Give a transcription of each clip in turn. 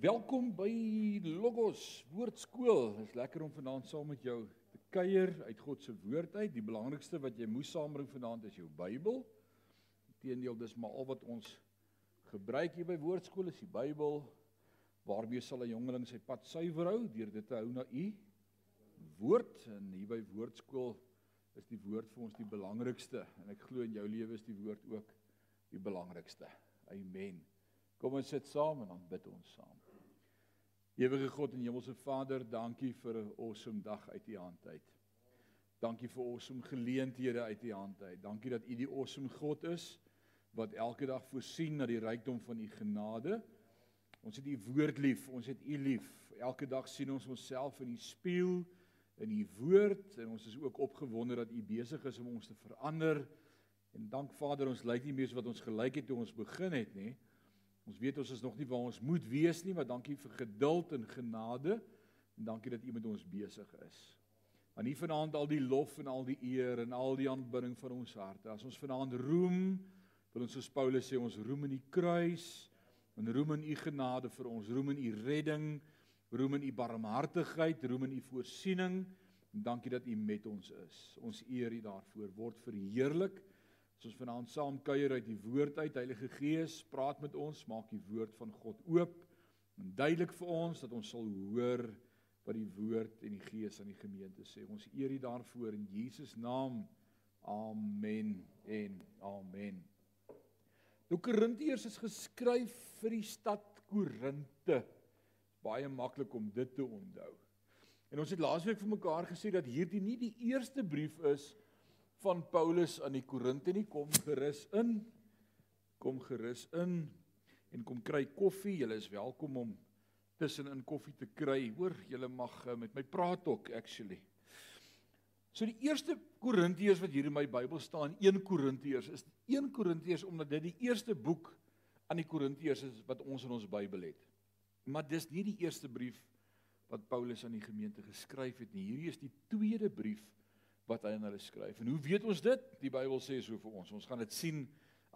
Welkom by Logos Woordskool. Dit is lekker om vanaand saam met jou te kuier uit God se woord uit. Die belangrikste wat jy moes saambring vanaand is jou Bybel. Inteendeel, dis maar al wat ons gebruik hier by Woordskool is die Bybel. Waarmee sal 'n jongeling sy pad suiwer hou deur dit te hou na U woord en hier by Woordskool is die woord vir ons die belangrikste en ek glo in jou lewe is die woord ook die belangrikste. Amen. Kom ons sit saam en dan bid ons saam. Ewige God en Hemelse Vader, dankie vir 'n awesome dag uit U hand uit. Dankie vir awesome geleenthede uit U hand uit. Dankie dat U die awesome God is wat elke dag voorsien na die rykdom van U genade. Ons het U woord lief, ons het U lief. Elke dag sien ons onsself in die spieël in U woord en ons is ook opgewonde dat U besig is om ons te verander. En dank Vader, ons lyk nie meer so wat ons gelyk het toe ons begin het nie. Ons weet ons is nog nie waar ons moet wees nie, maar dankie vir geduld en genade en dankie dat U met ons besig is. Aan U vanaand al die lof en al die eer en al die aanbidding van ons harte. As ons vanaand roem, wil ons soos Paulus sê, ons roem in die kruis en roem in U genade vir ons, roem in U redding, roem in U barmhartigheid, roem in U voorsiening. En dankie dat U met ons is. Ons eer U daarvoor. Word verheerlik. As ons vanaand saam kuier uit die woord uit, Heilige Gees, praat met ons, maak die woord van God oop en duidelik vir ons dat ons sal hoor wat die woord en die Gees aan die gemeente sê. Ons eer U daarvoor in Jesus naam. Amen en amen. Nou Korintiërs is geskryf vir die stad Korinte. Baie maklik om dit te onthou. En ons het laasweek vir mekaar gesê dat hierdie nie die eerste brief is van Paulus aan die Korinte nie. Kom gerus in. Kom gerus in en kom kry koffie. Julle is welkom om tussenin koffie te kry. Hoor julle mag eh, met my praat ook actually. So die eerste Korintiërs wat hier in my Bybel staan 1 Korintiërs is 1 Korintiërs omdat dit die eerste boek aan die Korintiërs is wat ons in ons Bybel het. Maar dis nie die eerste brief wat Paulus aan die gemeente geskryf het nie. Hierdie is die tweede brief wat hy aan hulle skryf. En hoe weet ons dit? Die Bybel sê so vir ons. Ons gaan dit sien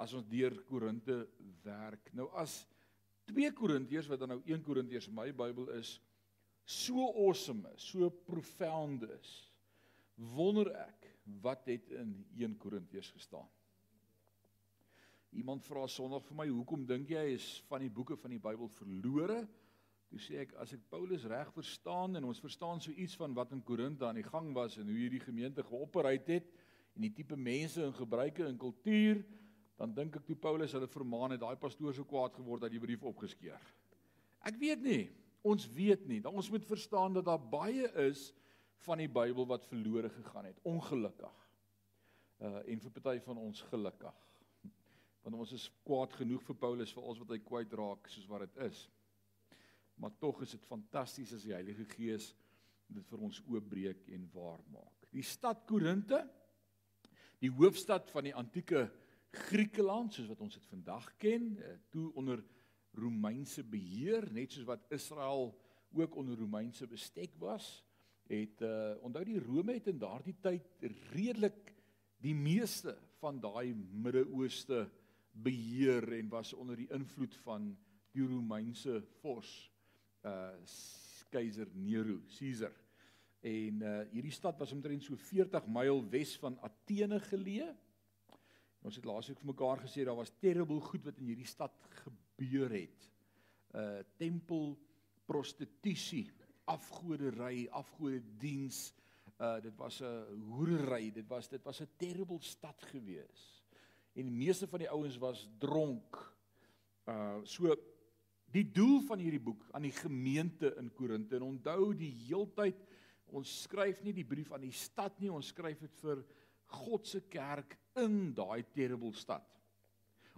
as ons deur Korinte werk. Nou as 2 Korintiërs wat dan nou 1 Korintiërs in my Bybel is, so awesome is, so profound is, wonder ek wat het in 1 Korintiërs gestaan. Iemand vra Sondag vir my, hoekom dink jy is van die boeke van die Bybel verlore? Toe sê ek as ek Paulus reg verstaan en ons verstaan so iets van wat in Korinthe aan die gang was en hoe hierdie gemeente geopereer het en die tipe mense en gebruike en kultuur, dan dink ek toe Paulus hulle vermaan het, daai pastoor so kwaad geword dat die brief opgeskeur. Ek weet nie, ons weet nie. Dan ons moet verstaan dat daar baie is van die Bybel wat verlore gegaan het, ongelukkig. Uh en vir party van ons gelukkig. Want ons is kwaad genoeg vir Paulus vir alles wat hy kwyt raak soos wat dit is maar tog is dit fantasties as die Heilige Gees dit vir ons oopbreek en waar maak. Die stad Korinte, die hoofstad van die antieke Griekeland soos wat ons dit vandag ken, eh, toe onder Romeinse beheer, net soos wat Israel ook onder Romeinse bestek was, het uh onthou die Rome het in daardie tyd redelik die meeste van daai Midde-Ooste beheer en was onder die invloed van die Romeinse vors uh keiser Nero, Caesar. En uh hierdie stad was omtrent so 40 myl wes van Athene geleë. Ons het laasweek vir mekaar gesê daar was terrible goed wat in hierdie stad gebeur het. Uh tempel prostitusie, afgodery, afgodediens. Uh dit was 'n hoerery, dit was dit was 'n terrible stad gewees. En die meeste van die ouens was dronk. Uh so die doel van hierdie boek aan die gemeente in Korinte. En onthou die heeltyd ons skryf nie die brief aan die stad nie, ons skryf dit vir God se kerk in daai terrible stad.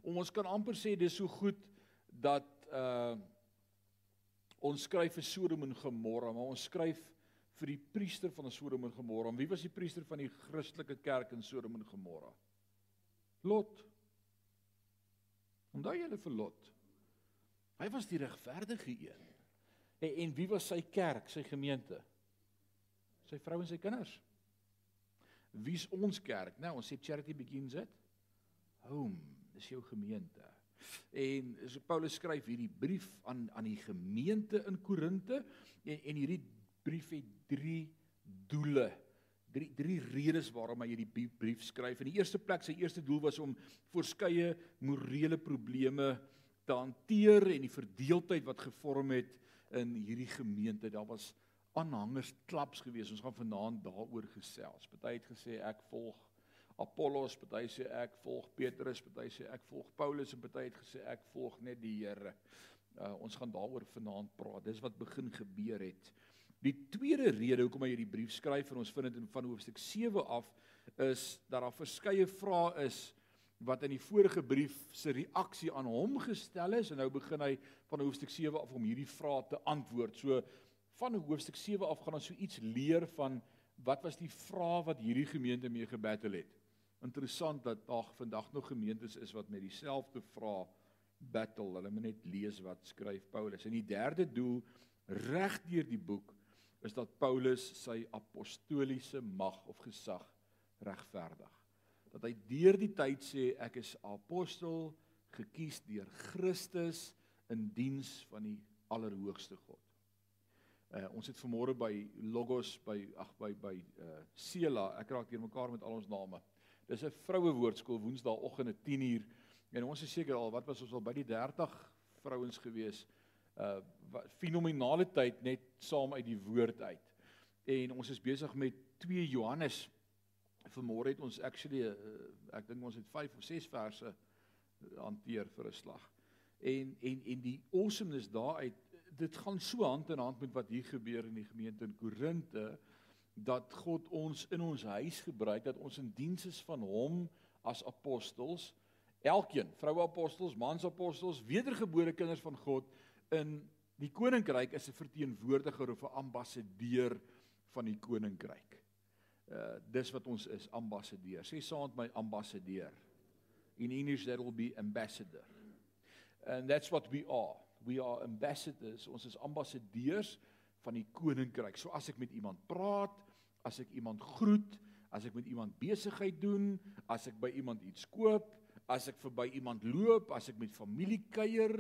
Om ons kan amper sê dis so goed dat uh ons skryf vir Sodom en Gomorra, maar ons skryf vir die priester van Sodom en Gomorra. Wie was die priester van die Christelike kerk in Sodom en Gomorra? Lot. Onthou julle vir Lot? Hy was die regverdige een. En, en wie was sy kerk, sy gemeente? Sy vrou en sy kinders. Wie's ons kerk? Nou, ons sê charity begins at home. Dis jou gemeente. En so Paulus skryf hierdie brief aan aan die gemeente in Korinte en en hierdie brief het drie doele. Drie drie redes waarom hy hierdie brief skryf. In die eerste plek sy eerste doel was om verskeie morele probleme te hanteer en die verdeeldheid wat gevorm het in hierdie gemeente. Daar was aanhangers klaps gewees. Ons gaan vanaand daaroor gesels. Party het gesê ek volg Apollos, party sê ek volg Petrus, party sê ek volg Paulus en party het gesê ek volg net die Here. Uh, ons gaan daaroor vanaand praat. Dis wat begin gebeur het. Die tweede rede hoekom hy hierdie brief skryf en ons vind dit in van hoofstuk 7 af is dat daar verskeie vrae is wat in die vorige brief se reaksie aan hom gestel is en nou begin hy van hoofstuk 7 af om hierdie vrae te antwoord. So van hoofstuk 7 af gaan ons so iets leer van wat was die vrae wat hierdie gemeente mee gebattle het. Interessant dat daar vandag nog gemeentes is wat met dieselfde vrae battle. Hulle moet net lees wat skryf Paulus. En die derde doel reg deur die boek is dat Paulus sy apostoliese mag of gesag regverdig. Dat hy deur die tyd sê ek is apostel gekies deur Christus in diens van die allerhoogste God. Uh, ons het vanmôre by Logos by ag by by uh Sela, ek raak deur mekaar met al ons name. Dis 'n vroue woordskool woensdaeoggend 10uur en ons is seker al wat was ons al by die 30 vrouens gewees uh fenominale tyd net saam uit die woord uit. En ons is besig met 2 Johannes. Vanmôre het ons actually uh, ek dink ons het 5 of 6 verse hanteer vir 'n slag. En en en die awesomeness daaruit dit gaan so hand in hand met wat hier gebeur in die gemeente in Korinte dat God ons in ons huis gebruik dat ons in diens is van hom as apostels elkeen vroue apostels mans apostels wedergebore kinders van God in die koninkryk is 'n verteenwoordiger of 'n ambassadeur van die koninkryk. Uh dis wat ons is, ambassadeur. Sê saam met my ambassadeur. In English that will be ambassador. And that's what we are. We are ambassadors. Ons is ambassadeurs van die koninkryk. So as ek met iemand praat, as ek iemand groet, as ek met iemand besigheid doen, as ek by iemand iets koop, as ek verby iemand loop, as ek met familie kuier,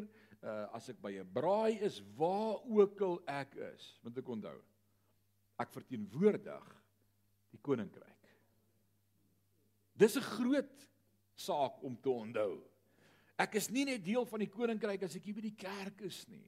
uh, as ek by 'n braai is, waar ook al ek is, want ek onthou. Ek verteenwoordig die koninkryk. Dis 'n groot saak om te onthou. Ek is nie net deel van die koninkryk as ek hier by die kerk is nie.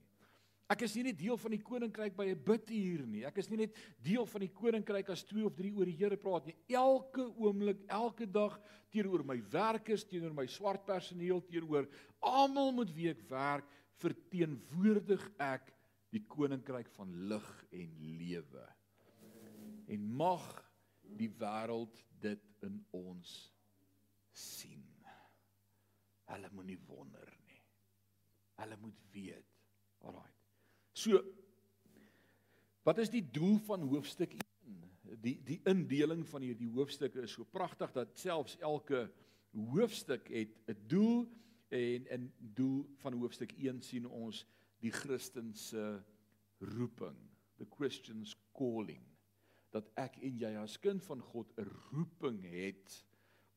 Ek is nie net deel van die koninkryk by 'n bidtuur nie. Ek is nie net deel van die koninkryk as twee of drie oor die Here praat nie. Elke oomblik, elke dag teenoor my werkers, teenoor my swart personeel, teenoor almal met wie ek werk, verteenwoordig ek die koninkryk van lig en lewe. En mag die wêreld dit in ons sien. Hulle moenie wonder nie. Hulle moet weet. Alraai. So wat is die doel van hoofstuk 1? Die die indeling van hierdie hoofstukke is so pragtig dat selfs elke hoofstuk het 'n doel En in doel van hoofstuk 1 sien ons die Christen se roeping, the Christian's calling. Dat ek en jy as kind van God 'n roeping het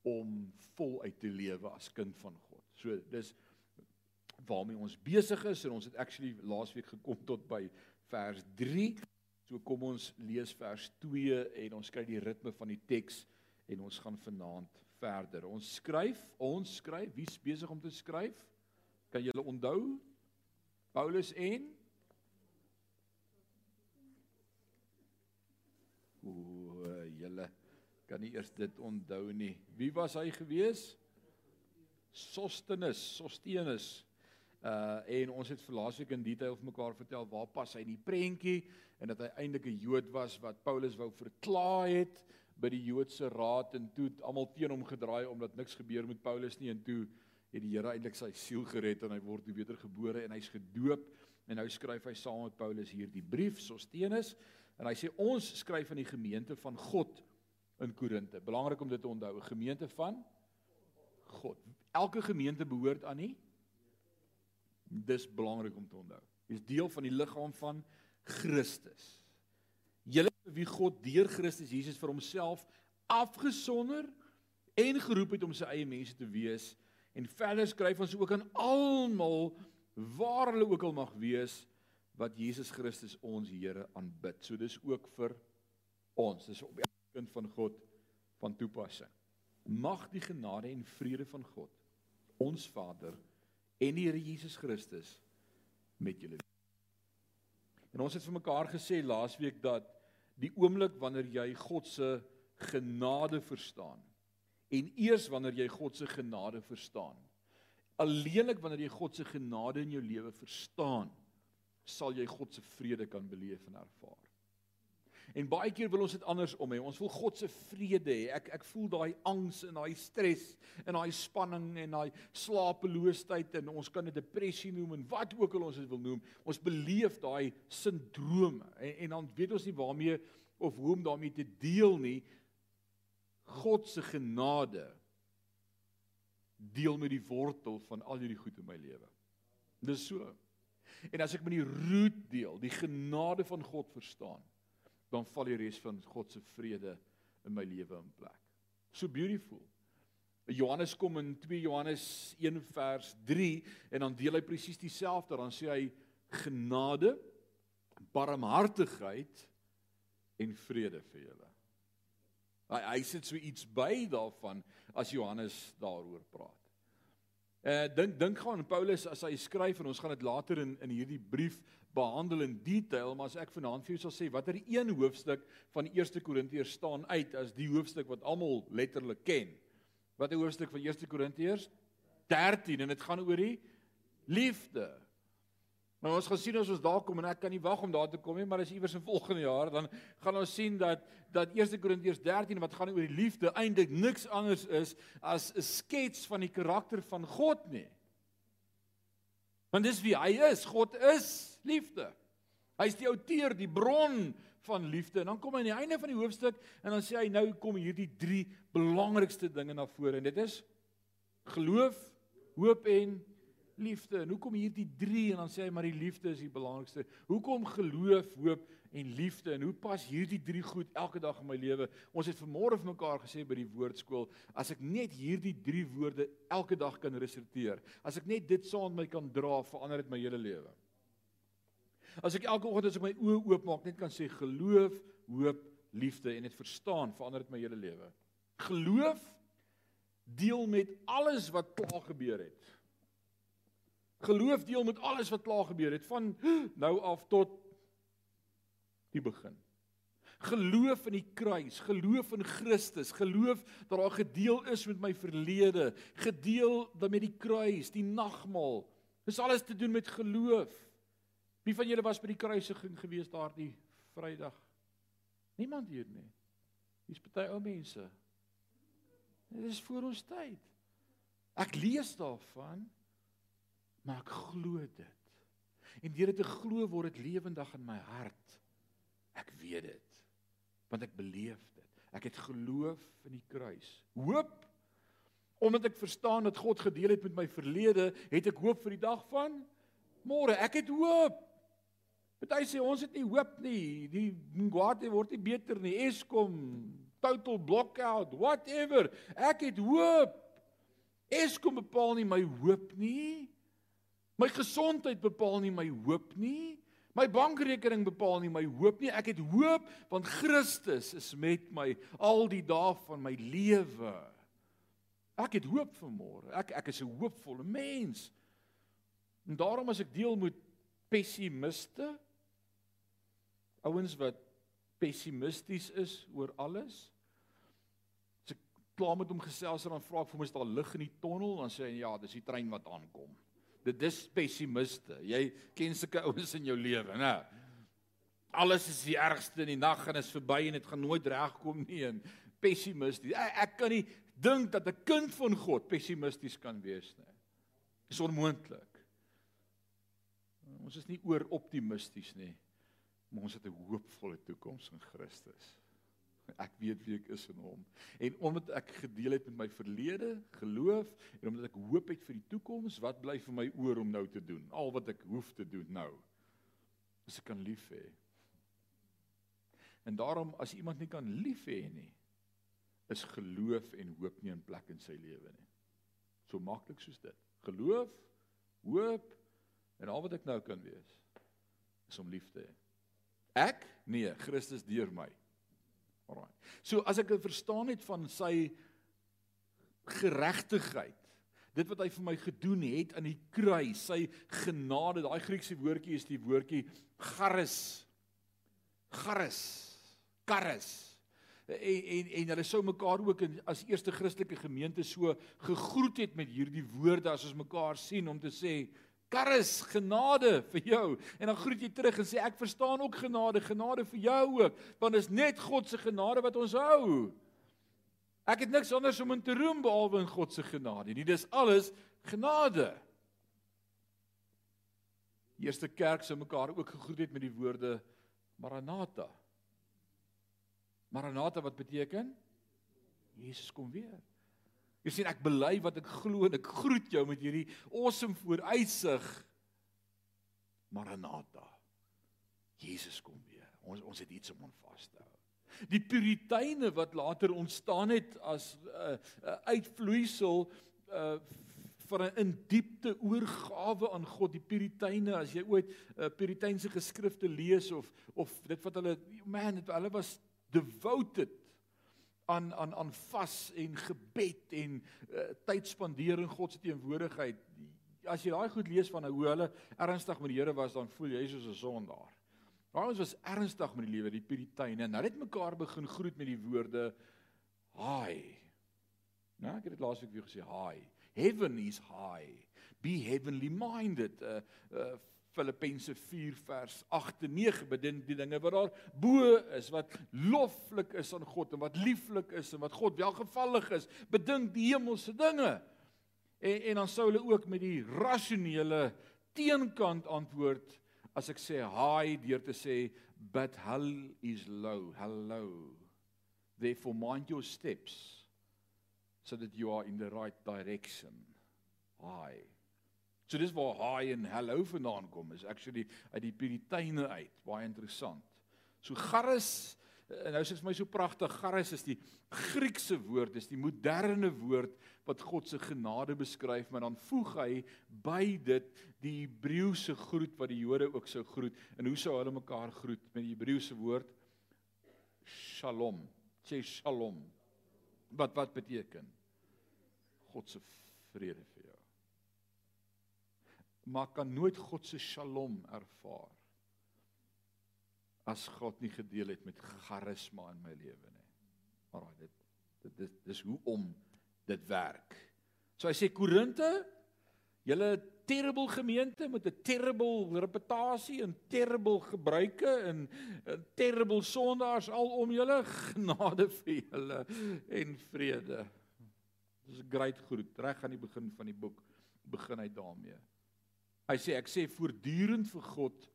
om voluit te lewe as kind van God. So dis waarmee ons besig is en ons het actually laasweek gekom tot by vers 3. So kom ons lees vers 2 en ons kry die ritme van die teks en ons gaan vanaand verder. Ons skryf, ons skryf, wie's besig om te skryf? Kan julle onthou? Paulus en O, julle kan nie eers dit onthou nie. Wie was hy gewees? Sostenus, Sostenus. Uh en ons het verlaasweek in detail vir mekaar vertel waar pas hy in die prentjie en dat hy eintlik 'n Jood was wat Paulus wou verklaar het by die Joodse raad en toe almal teen hom gedraai omdat niks gebeur met Paulus nie en toe het die Here eintlik sy siel gered en hy word wedergebore en hy's gedoop en nou skryf hy saam met Paulus hierdie brief Sostenus en hy sê ons skryf aan die gemeente van God in Korinte. Belangrik om dit te onthou, 'n gemeente van God. Elke gemeente behoort aan nie dis belangrik om te onthou. Jy's deel van die liggaam van Christus. Julle wie God deur Christus Jesus vir homself afgesonder en geroep het om sy eie mense te wees, En verder skryf ons ook aan almal waar hulle ook al mag wees wat Jesus Christus ons Here aanbid. So dis ook vir ons. Dis op kind van God van toepassing. Mag die genade en vrede van God, ons Vader en die Here Jesus Christus met julle. En ons het vir mekaar gesê laasweek dat die oomblik wanneer jy God se genade verstaan en eers wanneer jy God se genade verstaan alleenlik wanneer jy God se genade in jou lewe verstaan sal jy God se vrede kan beleef en ervaar En baie keer wil ons dit andersom hê. Ons wil God se vrede hê. Ek ek voel daai angs en daai stres en daai spanning en daai slapeloosheid en ons kan dit depressie noem en wat ook al ons dit wil noem. Ons beleef daai sindrome en, en dan weet ons nie waarmee of hoe om daarmee te deel nie. God se genade deel met die wortel van al hierdie goed in my lewe. Dis so. En as ek met die root deel, die genade van God verstaan, dan val die res van God se vrede in my lewe in plek. So beautiful. Johannes kom in 2 Johannes 1 vers 3 en dan deel hy presies dieselfde. Dan sê hy genade, barmhartigheid en vrede vir julle. Hy hy sit so iets by daarvan as Johannes daaroor praat. Uh dink dink gaan Paulus as hy skryf en ons gaan dit later in in hierdie brief behandel in detail, maar as ek vanaand vir jou sal sê watter een hoofstuk van die 1 Korintiërs staan uit as die hoofstuk wat almal letterlik ken. Watter hoofstuk van 1 Korintiërs? 13 en dit gaan oor die liefde. Maar ons gaan sien as ons daar kom en ek kan nie wag om daar te kom nie, maar as iewers in volgende jaar dan gaan ons sien dat dat 1 Korintiërs 13 wat gaan oor die liefde eintlik niks anders is as 'n skets van die karakter van God nie. Want dis wie hy is. God is liefde. Hy's die outeur, die bron van liefde. En dan kom hy aan die einde van die hoofstuk en dan sê hy nou kom hierdie drie belangrikste dinge na vore en dit is geloof, hoop en liefde. En hoekom hierdie drie en dan sê hy maar die liefde is die belangrikste. Hoekom geloof, hoop en liefde en hoe pas hierdie drie goed elke dag in my lewe? Ons het vanmôre vir mekaar gesê by die woordskool, as ek net hierdie drie woorde elke dag kan resiteer, as ek net dit saam met my kan dra, verander dit my hele lewe. As ek elke oggend as ek my oë oopmaak net kan sê geloof, hoop, liefde en dit verstaan, verander dit my hele lewe. Geloof deel met alles wat klaar gebeur het. Geloof deel met alles wat klaar gebeur het van nou af tot die begin. Geloof in die kruis, geloof in Christus, geloof dat daar gedeel is met my verlede, gedeel dan met die kruis, die nagmaal. Dis alles te doen met geloof. Wie van julle was by die kruisiging gewees daardie Vrydag? Niemand hier nie. Dis party ou mense. Dit is voor ons tyd. Ek lees daarvan, maar ek glo dit. En deur dit te glo word dit lewendig in my hart. Ek weet dit want ek beleef dit. Ek het geloof in die kruis. Hoop omdat ek verstaan dat God gedeel het met my verlede, het ek hoop vir die dag van môre. Ek het hoop. Party sê ons het nie hoop nie. Die Ngwate word nie beter nie. Eskom, total blackout, whatever. Ek het hoop. Eskom bepaal nie my hoop nie. My gesondheid bepaal nie my hoop nie. My bankrekening bepaal nie my hoop nie. Ek het hoop want Christus is met my al die dae van my lewe. Ek het hoop vir môre. Ek ek is 'n hoopvolle mens. En daarom as ek deel met pessimiste, ouens wat pessimisties is oor alles, as ek klaar met hom gesels en dan vra ek vir hom is daar lig in die tonnel, dan sê hy ja, dis die trein wat aankom dit is pessimiste. Jy ken sulke ouens in jou lewe, né? Alles is die ergste in die nag en is verby en dit gaan nooit regkom nie en pessimisties. Ek, ek kan nie dink dat 'n kind van God pessimisties kan wees nie. Dis onmoontlik. Ons is nie oor optimisties nie, maar ons het 'n hoopvolle toekoms in Christus. Ek weet wie ek is in hom. En omdat ek gedeel het met my verlede, geloof en omdat ek hoop het vir die toekoms, wat bly vir my oor om nou te doen? Al wat ek hoef te doen nou. As ek kan lief hê. En daarom as iemand nie kan lief hê nie, is geloof en hoop nie in plek in sy lewe nie. So maklik soos dit. Geloof, hoop en al wat ek nou kan wees is om lief te hê. Ek? Nee, Christus deur my. Alraai. So as ek dit verstaan het van sy geregtigheid, dit wat hy vir my gedoen het aan die kruis, sy genade, daai Griekse woordjie is die woordjie charis. Charis. Charis. En en en hulle sou mekaar ook in, as eerste Christelike gemeente so gegroet het met hierdie woorde as ons mekaar sien om te sê Charis genade vir jou en dan groet jy terug en sê ek verstaan ook genade genade vir jou ook want is net God se genade wat ons hou. Ek het niks anders om in te roem behalwe in God se genade nie. Dis alles genade. Die eerste kerk sou mekaar ook gegroet het met die woorde Maranatha. Maranatha wat beteken Jesus kom weer. Jy sien ek bely wat ek glo en ek groet jou met hierdie awesome vooruitsig. Maranatha. Jesus kom weer. Ons ons het iets om aan vas te hou die puriteine wat later ontstaan het as 'n uh, uh, uitvloeisel uh, van 'n in diepte oorgawe aan God die puriteine as jy ooit uh, puriteinse geskrifte lees of of dit wat hulle man het, hulle was devoted aan aan aan vas en gebed en uh, tyd spandeer in God se teenwoordigheid as jy daai goed lees van hoe hulle ernstig met die Here was dan voel jy soos 'n sondaar Ons was ernstig met die lewe, die Puriteine. Nou het mekaar begin groet met die woorde hi. Nou, ek het dit laasweek weer gesê, hi. Heaven is high. Be heavenly minded. Uh uh Filippense 4 vers 8 en 9 bedien die dinge wat daar bo is wat loflik is aan God en wat lieflik is en wat God welgevallig is. Bedink die hemelse dinge. En en dan sou hulle ook met die rasionele teenkant antwoord as ek sê hi deur te sê but hell is low hello therefore mind your steps so that you are in the right direction hi so dis waar hi en hello vandaan kom is actually uit die puriteine uit baie interessant so garris En nou sê dit vir my so pragtig, charis is die Griekse woord, dis die moderne woord wat God se genade beskryf, maar dan voeg hy by dit die Hebreëse groet wat die Jode ook sou groet. En hoe sou hulle mekaar groet met die Hebreëse woord Shalom. Sê Shalom. Wat wat beteken? God se vrede. Maar kan nooit God se Shalom ervaar as God nie gedeel het met charisma in my lewe nie. Maar dit dit dis dis hoe om dit werk. So hy sê Korinte, julle terrible gemeente met 'n terrible reputasie en terrible gebruike en, en terrible sondaars alom julle genade vir julle en vrede. Dis 'n great groet reg aan die begin van die boek begin hy daarmee. Hy sê ek sê voortdurend vir God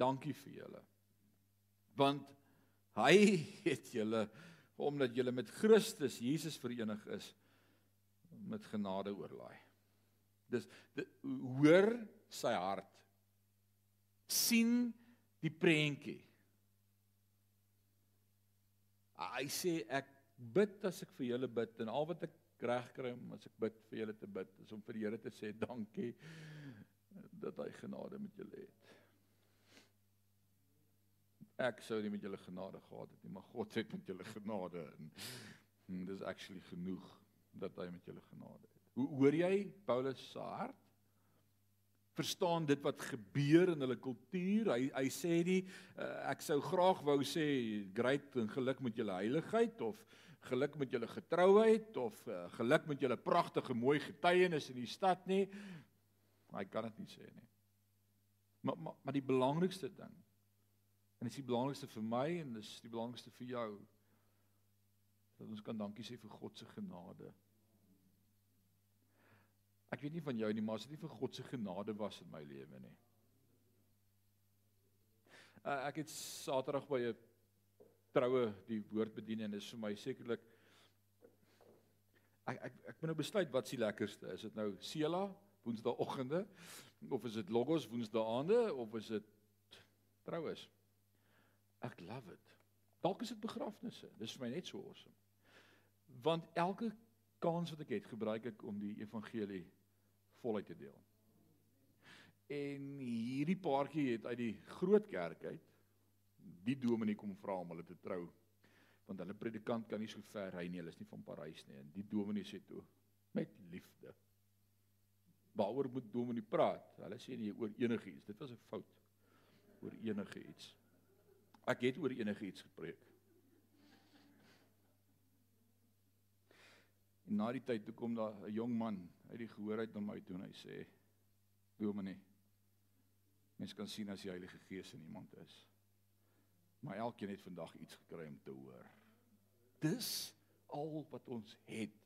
dankie vir julle want hy het julle omdat julle met Christus Jesus verenig is met genade oorlaai. Dis hoor sy hart sien die prentjie. Hy sê ek bid as ek vir julle bid en al wat ek reg kry om as ek bid vir julle te bid is om vir die Here te sê dankie dat hy genade met julle het ek sou nie met julle genade gehad het nie, maar God het met julle genade en, en dis actually genoeg dat hy met julle genade het. Hoe hoor jy Paulus se hart? Verstaan dit wat gebeur in hulle kultuur? Hy hy sê nie uh, ek sou graag wou sê great en geluk met julle heiligheid of geluk met julle getrouheid of uh, geluk met julle pragtige mooi getuienis in die stad nie. Hy kan dit nie sê nie. Maar maar maar die belangrikste ding En dit is die belangrikste vir my en dis die belangrikste vir jou. Dat ons kan dankie sê vir God se genade. Ek weet nie van jou nie, maar as dit nie vir God se genade was in my lewe nie. Uh, ek het Saterdag by 'n troue die woord bedien en dit is vir my sekerlik ek ek ek moet nou besluit wat se lekkerste is. Is dit nou Sela woensdaagoggende of is dit Logos woensdaande of is dit troues? Ek love it. Dalk is dit begrafnisse. Dis vir my net so awesome. Want elke kans wat ek het, gebruik ek om die evangelie voluit te deel. En hierdie paartjie het uit die groot kerk uit die dominee kom vra om hulle te trou. Want hulle predikant kan nie so ver ry nie, hulle is nie van Parys nie. En die dominee sê toe met liefde. Waaroor moet dominee praat? Hulle sê nie oor enigiets. Dit was 'n fout. Oor enigiets. Ek het oor enigiets gepreek. En na die tyd toe kom daar 'n jong man uit die gehoor uit na my toe en hy sê: "Dominee, mens kan sien as die Heilige Gees in iemand is." Maar elkeen het vandag iets gekry om te hoor. Dis al wat ons het.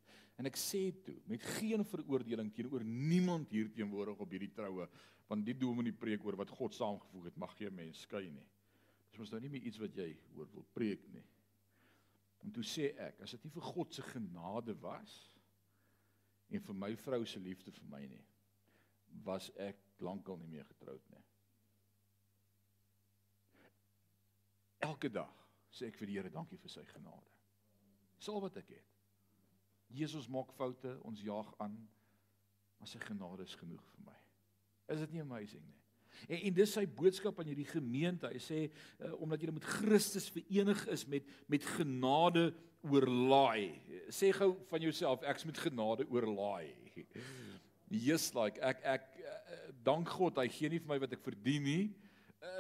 En ek sê toe, met geen veroordeling teenoor niemand hier teenwoordig op hierdie troue, want die dominee preek oor wat God saamgevoeg het, mag geen mens skei nie. Dis mos nou nie meer iets wat jy oor wil preek nie. En toe sê ek, as dit nie vir God se genade was en vir my vrou se liefde vir my nie, was ek lankal nie meer getroud nie. Elke dag sê ek vir die Here dankie vir sy genade. Dis al wat ek het. Jesus maak foute, ons jaag aan, maar sy genade is genoeg vir my. Is dit nie amazing nie? En en dis sy boodskap aan hierdie gemeente. Hy sê uh, omdat julle met Christus verenig is met met genade oorlaai. Sê gou van jouself ek's met genade oorlaai. Jesus like ek ek uh, dank God hy gee nie vir my wat ek verdien nie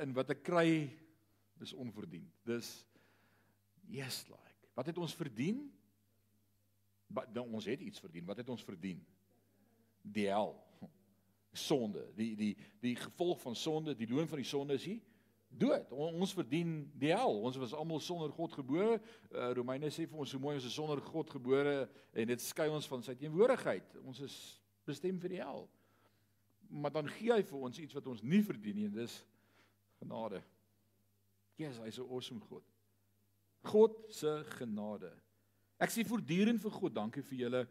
en wat ek kry dis onverdiend. Dis yes like. Wat het ons verdien? Wat nou, ons het iets verdien. Wat het ons verdien? Die hel. Sonde. Die die die gevolg van sonde, die loon van die sonde is hier dood. Ons verdien die hel. Ons was almal sonder God gebore. Uh, Romeine sê vir ons so mooi ons is sonder God gebore en dit skei ons van sy teenwoordigheid. Ons is bestem vir die hel. Maar dan gee hy vir ons iets wat ons nie verdien nie en dis genade. Jesus, hy's 'n awesome God. God se genade. Ek sê voortdurend vir God dankie vir julle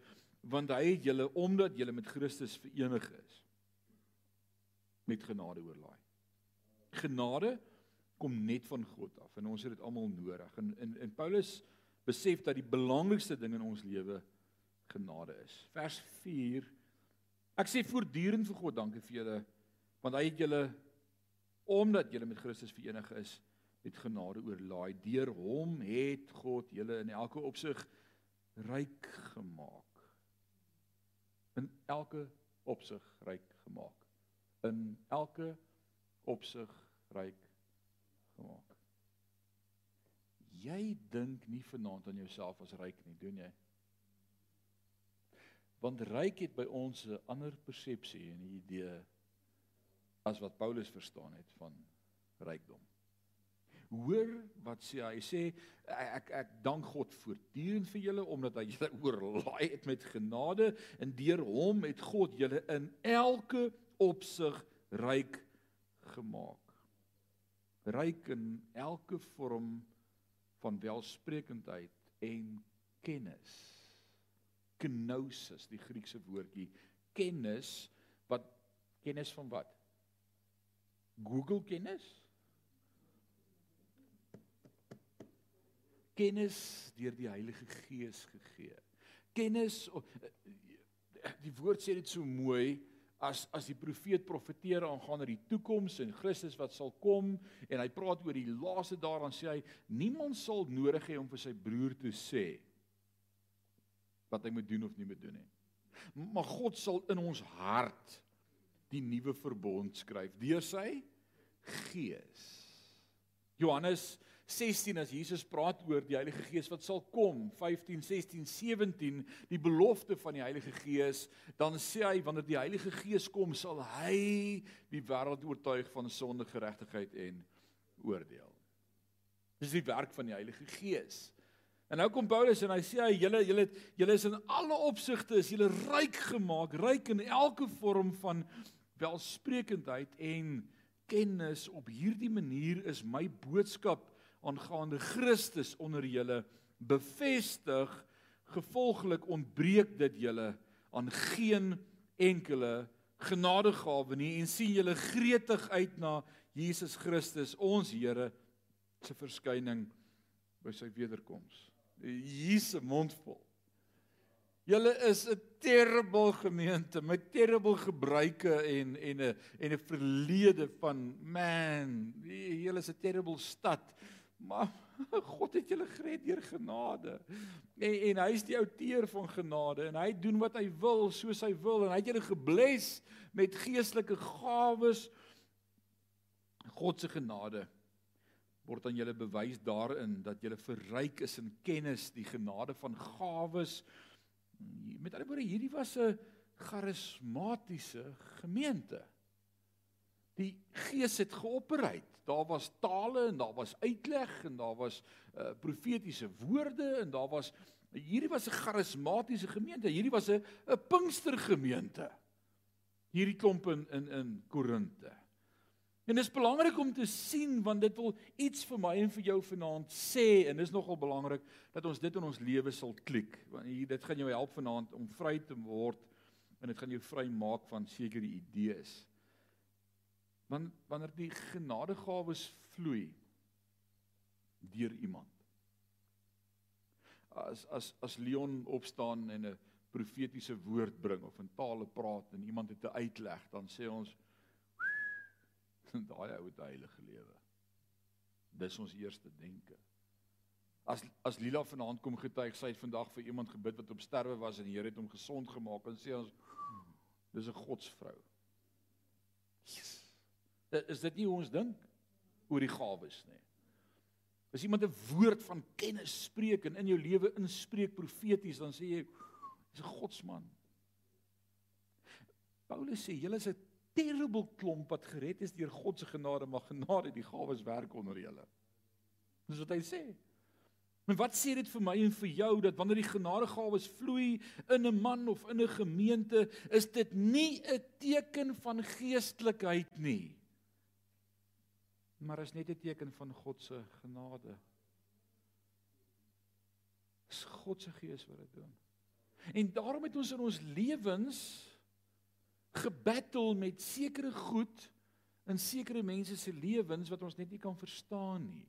want hy het julle omdat julle met Christus verenig is met genade oorlaai. Genade kom net van God af en ons het dit almal nodig. En in in Paulus besef dat die belangrikste ding in ons lewe genade is. Vers 4 Ek sê voortdurend vir God dankie vir julle want hy het julle omdat julle met Christus verenig is met genade oorlaai. Deur hom het God julle in elke opsig ryk gemaak. In elke opsig ryk gemaak. In elke opsig ryk gemaak. Jy dink nie vanaand aan jouself as ryk nie, doen jy? Want ryk het by ons 'n ander persepsie en 'n idee as wat Paulus verstaan het van rykdom. Hoor wat sê hy? Sê ek ek dank God voortdurend vir julle omdat hy julle oorlaai het met genade en deur hom het God julle in elke opsig ryk gemaak. Ryk in elke vorm van welsprekendheid en kennis. Kenosis, die Griekse woordjie, kennis wat kennis van wat? Google kennis? Kennis deur die Heilige Gees gegee. Kennis die woord sê dit so mooi as as die profeet profeteer aangaande die toekoms en Christus wat sal kom en hy praat oor die laaste daaraan sê hy niemand sal nodig hê om vir sy broer te sê wat hy moet doen of nie moet doen nie. Maar God sal in ons hart die nuwe verbond skryf deur sy gees. Johannes 16 as Jesus praat oor die Heilige Gees wat sal kom 15 16 17 die belofte van die Heilige Gees dan sê hy wanneer die Heilige Gees kom sal hy die wêreld oortuig van sonde geregtigheid en oordeel. Dis die werk van die Heilige Gees. En nou kom Paulus en hy sê hy julle julle julle is in alle opsigte is julle ryk gemaak ryk in elke vorm van welsprekendheid en kennis. Op hierdie manier is my boodskap aangaande Christus onder julle bevestig gevolglik ontbreek dit julle aan geen enkele genadegawe nie en sien julle gretig uit na Jesus Christus ons Here se verskyning by sy wederkoms. Jesus mondvol. Julle is 'n terrible gemeente met terrible gebruike en en 'n en 'n verlede van man. Julle is 'n terrible stad. Maar God het julle gered deur genade. En en hy is die outeur van genade en hy doen wat hy wil soos hy wil en hy het julle gebless met geestelike gawes. God se genade word aan julle bewys daarin dat julle verryk is in kennis, die genade van gawes. Met ander woorde, hierdie was 'n charismatiese gemeente. Die Gees het geopereer. Daar was tale en daar was uitleg en daar was uh, profetiese woorde en daar was hierdie was 'n charismatiese gemeente. Hierdie was 'n 'n Pinkstergemeente. Hierdie klomp in in in Korinte. En dit is belangrik om te sien want dit wil iets vir my en vir jou vanaand sê en dis nogal belangrik dat ons dit in ons lewe sal klik want hier dit gaan jou help vanaand om vry te word en dit gaan jou vry maak van sekere idees. Want wanneer die genadegawes vloei deur iemand. As as as Leon opstaan en 'n profetiese woord bring of in tale praat en iemand het 'n uitleg, dan sê ons daai ou het heilige lewe. Dis ons eerste denke. As as Lila vanaand kom getuig sy het vandag vir iemand gebid wat op sterwe was en die Here het hom gesond gemaak en sê ons dis 'n godsvrou. Yes. Is dit nie hoe ons dink oor die gawes nie? As iemand 'n woord van kennis spreek en in jou lewe inspreek profeties, dan sê jy dis 'n godsman. Paulus sê julle is 'n terrible klomp wat gered is deur God se genade, maar genade die gawes werk onder julle. Dis wat hy sê. Maar wat sê dit vir my en vir jou dat wanneer die genadegawes vloei in 'n man of in 'n gemeente, is dit nie 'n teken van geestelikheid nie. Maar is net 'n teken van God se genade. Dis God se gees wat dit doen. En daarom het ons in ons lewens gebattle met sekere goed in sekere mense se lewens wat ons net nie kan verstaan nie.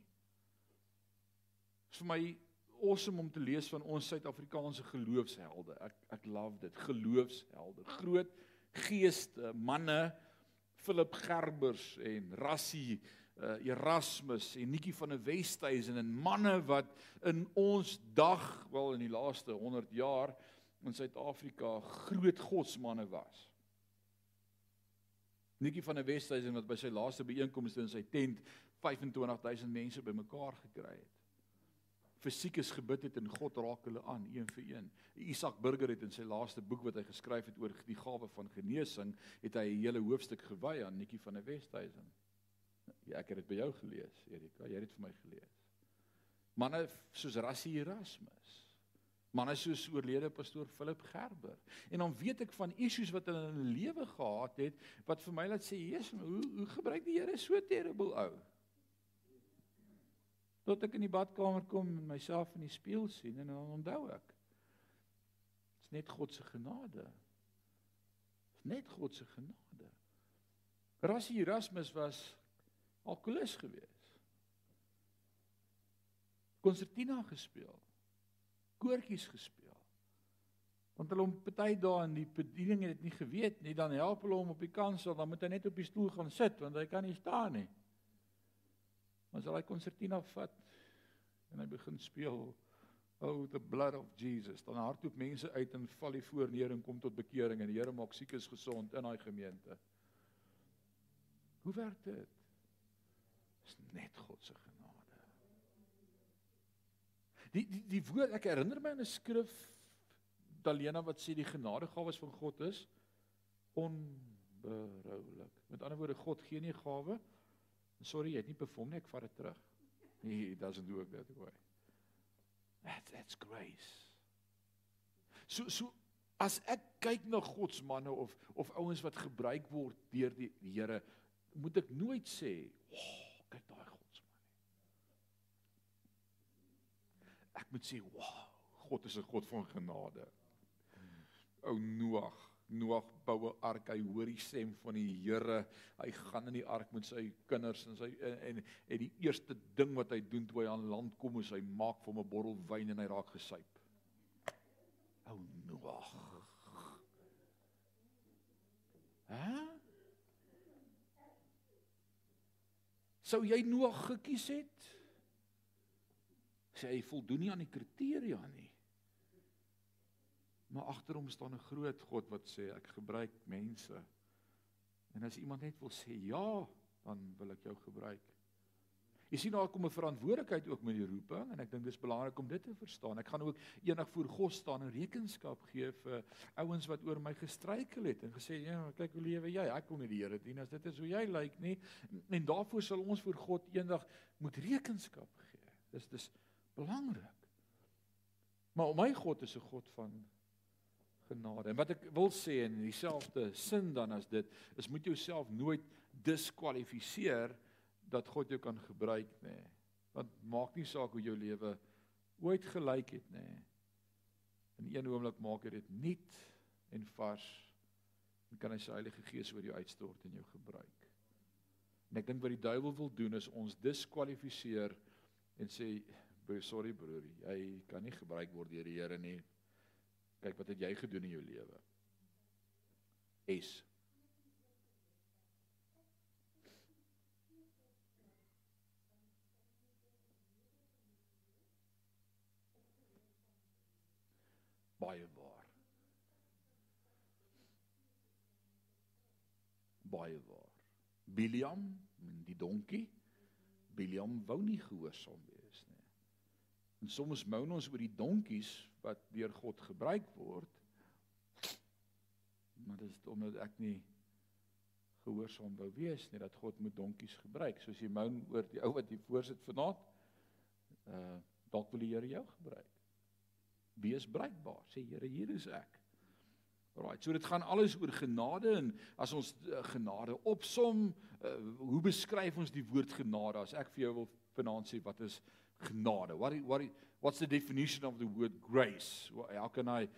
Dit is vir my awesome om te lees van ons Suid-Afrikaanse geloofshelde. Ek ek love dit. Geloofshelde. Groot geeste, manne Philip Gerbers en Rassie uh, Erasmus en Nikki van der Westhuizen en manne wat in ons dag, wel in die laaste 100 jaar in Suid-Afrika groot godsmanne was. Nikki van der Westhuizen wat by sy laaste byeenkomste in sy tent 25000 mense bymekaar gekry het. Fisiek is gebid het en God raak hulle aan een vir een. Isak Burger het in sy laaste boek wat hy geskryf het oor die gawe van genesing, het hy 'n hele hoofstuk gewy aan Nikki van der Westhuizen. Ja, ek het dit by jou gelees, Erika, jy het dit vir my gelees. Manne soos Rassie Erasmus manne soos oorlede pastoor Philip Gerber. En dan weet ek van issues wat hulle in hulle lewe gehad het wat vir my laat sê, "Jesus, hoe hoe gebruik die Here so terrible ou?" Tot ek in die badkamer kom en myself in die spieël sien en dan onthou ek. Dit's net God se genade. Dit's net God se genade. Rassie Erasmus was alkoholus geweest. Konsertina gespeel koortjies gespeel. Want hulle hom party dae in die bediening het dit nie geweet nie, dan help hulle hom op die kansel, dan moet hy net op die stoel gaan sit want hy kan nie staan nie. Maar as hy konsertina vat en hy begin speel Oh the blood of Jesus, dan hardloop mense uit en val die voor neer en kom tot bekering en die Here maak siekes gesond in daai gemeente. Hoe werk dit? Dis net God se Die die die woord ek herinner my aan 'n skrif Dalena wat sê die genadegawes van God is onberoulik. Met ander woorde God gee nie gawe. Sorry, jy het nie perform nie, ek vat dit terug. He doesn't do it that way. That that's grace. So so as ek kyk na God se manne of of ouens wat gebruik word deur die Here, moet ek nooit sê, "Oh, kyk daai ek moet sê, "Wow, God is 'n God van genade." Ou Noag, Noag bou 'n ark. Hy hoor die stem van die Here. Hy gaan in die ark met sy kinders en sy en en die eerste ding wat hy doen toe hy aan land kom is hy maak vir hom 'n bottel wyn en hy raak gesuip. Ou Noag. Hæ? Sou jy Noag gekies het? Sê hy voldoen nie aan die kriteria nie. Maar agter hom staan 'n groot God wat sê ek gebruik mense. En as iemand net wil sê ja, dan wil ek jou gebruik. Jy sien daar kom 'n verantwoordelikheid ook met die roeping en ek dink dis belangrik om dit te verstaan. Ek gaan ook eendag voor God staan en rekenskap gee vir ouens wat oor my gestruikel het en gesê ja, kyk hoe lewe jy? Ek kon nie die Here dien as dit is hoe jy lyk nie. En daarvoor sal ons voor God eendag moet rekenskap gee. Dis dis belangrik. Maar my God is 'n God van genade. En wat ek wil sê in dieselfde sin dan as dit is moet jouself nooit diskwalifiseer dat God jou kan gebruik nê. Nee. Want maak nie saak hoe jou lewe ooit gelyk het nê. Nee. In een oomblik maak hy dit nuut en vars en kan hy sy Heilige Gees oor jou uitstort en jou gebruik. En ek dink wat die duiwel wil doen is ons diskwalifiseer en sê sorry broer, jy kan nie gebruik word deur die Here nie. Kyk wat het jy gedoen in jou lewe? S baie waar. Baie waar. Biliam, die donkie, Biliam wou nie gehoorsaam wees. En soms moun ons oor die donkies wat deur God gebruik word. Maar dit is omdat ek nie gehoorsaam wou wees nie dat God moet donkies gebruik. Soos jy moun oor die ou wat hier voorsit vanaand. Uh dalk wil die Here jou gebruik wees bruikbaar sê Here hier is ek Right, so dit gaan alles oor genade en as ons uh, genade opsom, uh, hoe beskryf ons die woord genade? As ek vir jou wil vanaand sê wat is genade? What what what's the definition of the word grace? How can I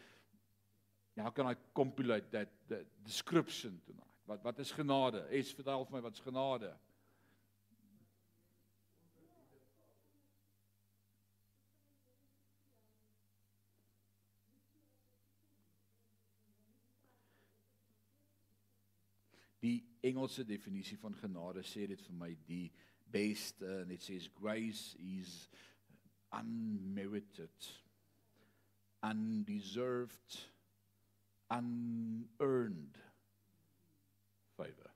how can I compilate that that description tonight? Wat wat is genade? Es vertel vir my wat's genade? Die Engelse definisie van genade sê dit vir my die beste en dit sê grace is unmerited undeserved unearned favor.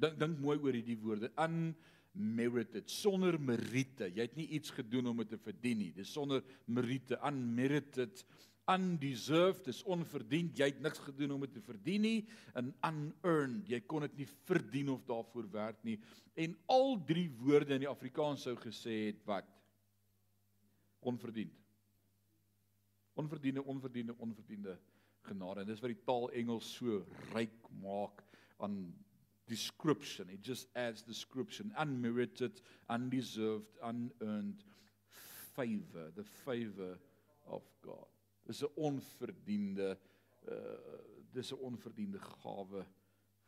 Dink dink mooi oor hierdie woorde unmerited sonder meriete. Jy het nie iets gedoen om dit te verdien nie. Dis sonder meriete unmerited undeserved, dis onverdiend. Jy het niks gedoen om dit te verdien nie. En unearned, jy kon dit nie verdien of daarvoor werk nie. En al drie woorde in die Afrikaans sou gesê het wat onverdiend. Onverdiende, onverdiende, onverdiende genade. En dis wat die taal Engels so ryk maak aan description. It just adds description. Unmerited, undeserved, unearned favor, the favor of God. Dis 'n onverdiende uh dis 'n onverdiende gawe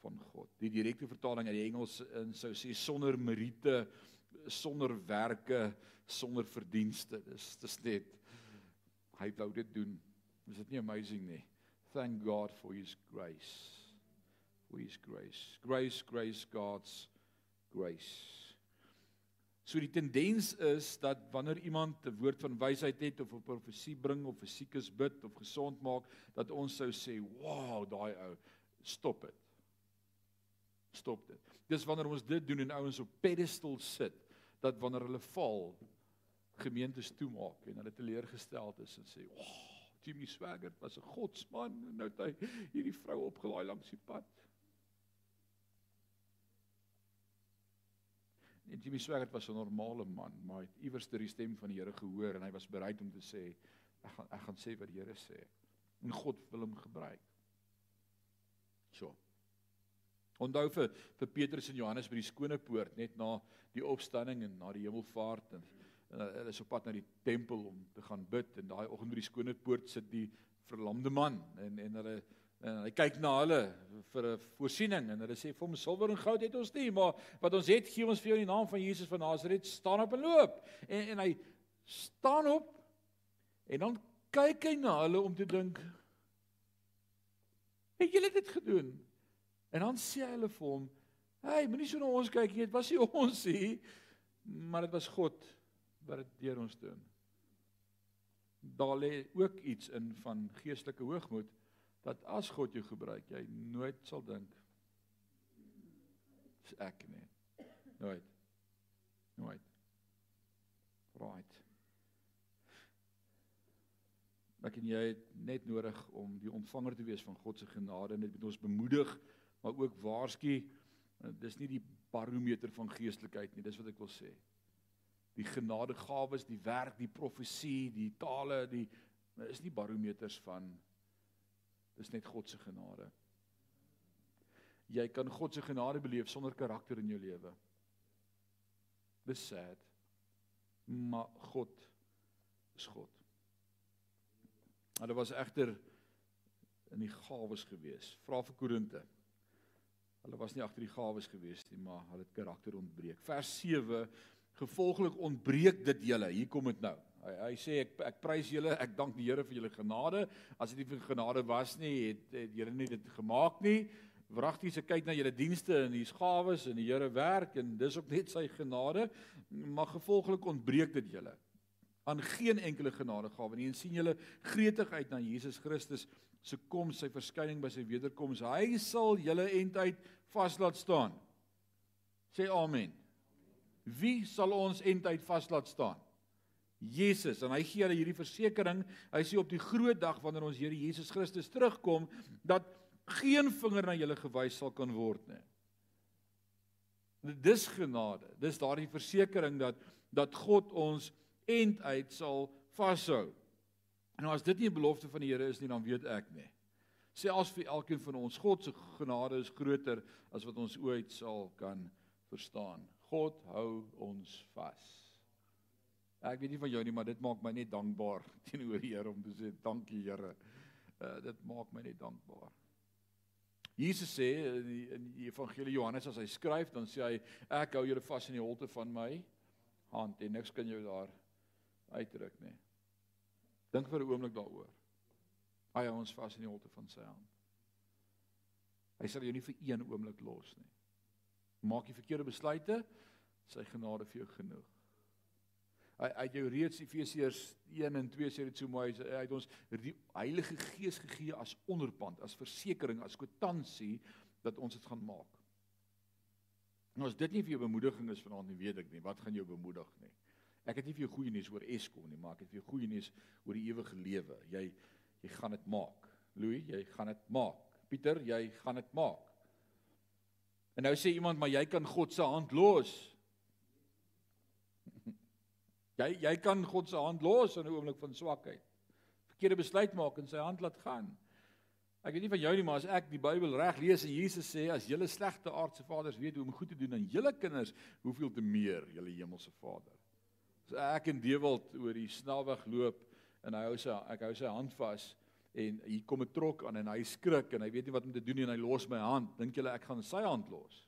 van God. Die direkte vertaling uit die Engels in sou sê sonder meriete, sonder werke, sonder verdienste. Dis dis net hy wou dit doen. Is dit nie amazing nie? Thank God for his grace. For his grace. Grace, grace, God's grace. So die tendens is dat wanneer iemand 'n woord van wysheid het of 'n profesie bring of 'n siekes bid of gesond maak, dat ons sou sê, "Wow, daai ou, stop dit." Stop dit. Dis wanneer ons dit doen en ouens op pedestal sit, dat wanneer hulle val, gemeentes toemaak en hulle teleurgesteld is en sê, "Wow, Jimmy Swaggart was 'n godsman en nou het hy hierdie vrou opgelaai langs die pad." En Jimmy Swaggart was 'n normale man, maar het iewers die stem van die Here gehoor en hy was bereid om te sê ek gaan ek gaan sê wat die Here sê. En God wil hom gebruik. So. Onthou vir vir Petrus en Johannes by die skone poort net na die opstanding en na die hemelvaart en, en hulle is op pad na die tempel om te gaan bid en daai oggend by die skone poort sit die verlamde man en en hulle En hy kyk na hulle vir 'n voorsiening en hulle sê vir hom silwer en goud het ons nie, maar wat ons het gee ons vir jou in die naam van Jesus van Nasaret, staan op en loop. En en hy staan op en dan kyk hy na hulle om te dink Het julle dit gedoen? En dan sê hulle vir hom: "Hey, moenie so na ons kyk nie, dit was nie ons nie, maar dit was God wat dit deur ons doen." Daar lê ook iets in van geestelike hoogmoed dat as God jou gebruik, jy nooit sal dink dis ek nie. Nooit. Nooit. Right. Ek en jy het net nodig om die ontvanger te wees van God se genade en dit moet ons bemoedig, maar ook waarsku dis nie die barometer van geestelikheid nie, dis wat ek wil sê. Die genadegawes, die werk, die profesie, die tale, die is nie barometers van dis net God se genade. Jy kan God se genade beleef sonder karakter in jou lewe. Dis sad. Maar God is God. Hulle was egter in die gawes gewees. Vra vir Korinte. Hulle was nie agter die gawes gewees nie, maar hulle het karakter ontbreek. Vers 7 gevolglik ontbreek dit julle. Hier kom dit nou. Hy, hy sê ek ek prys julle, ek dank die Here vir julle genade. As dit nie vir genade was nie, het, het Here nie dit gemaak nie. Wragtig se kyk na julle dienste en hier's gawes en die Here werk en dis ook net sy genade, maar gevolglik ontbreek dit julle aan geen enkele genadegawe nie. En sien julle gretig uit na Jesus Christus se koms, sy verskyning by sy wederkoms. Hy sal julle enduit vas laat staan. Sê amen. Wie sal ons enduit vas laat staan? Jesus en hy gee hulle hierdie versekering. Hy sê op die groot dag wanneer ons Here Jesus Christus terugkom dat geen vinger na julle gewys sal kan word nie. Dis genade. Dis daardie versekering dat dat God ons end uit sal vashou. En as dit nie 'n belofte van die Here is nie, dan weet ek nie. Sê as vir elkeen van ons, God se genade is groter as wat ons ooit sal kan verstaan. God hou ons vas. Ek weet nie van jou nie, maar dit maak my net dankbaar teenoor die Here om te sê dankie Here. Uh, dit maak my net dankbaar. Jesus sê in die, in die evangelie Johannes as hy skryf dan sê hy ek hou julle vas in die holte van my hand en niks kan jou daar uitdruk nie. Dink vir 'n oomblik daaroor. Hy hou ons vas in die holte van sy hand. Hy sal jou nie vir een oomblik los nie. Maak jy verkeerde besluite, sy genade vir jou genoeg. Hy het jou reeds Efesiërs 1 en 2 sê dit so mooi hy het ons die Heilige Gees gegee as onderpand, as versekering, as kwitansie dat ons dit gaan maak. Nou as dit nie vir jou bemoediging is vanaand nie, weet ek nie wat gaan jou bemoedig nie. Ek het nie vir jou goeie nuus oor Eskom nie, maar ek het vir jou goeie nuus oor die ewige lewe. Jy jy gaan dit maak. Louis, jy gaan dit maak. Pieter, jy gaan dit maak. En nou sê iemand, maar jy kan God se hand los. Jy jy kan God se hand los in 'n oomblik van swakheid. Verkeerde besluit maak en sy hand laat gaan. Ek weet nie van jou nie, maar as ek die Bybel reg lees en Jesus sê as julle slegte aardse vaders weet hoe om goed te doen aan julle kinders, hoeveel te meer julle hemelse Vader. As ek in Dewald oor die snelweg loop en hy hou sy ek hou sy hand vas en hier kom 'n trok aan en hy skrik en hy weet nie wat om te doen nie en hy los my hand. Dink julle ek gaan sy hand los?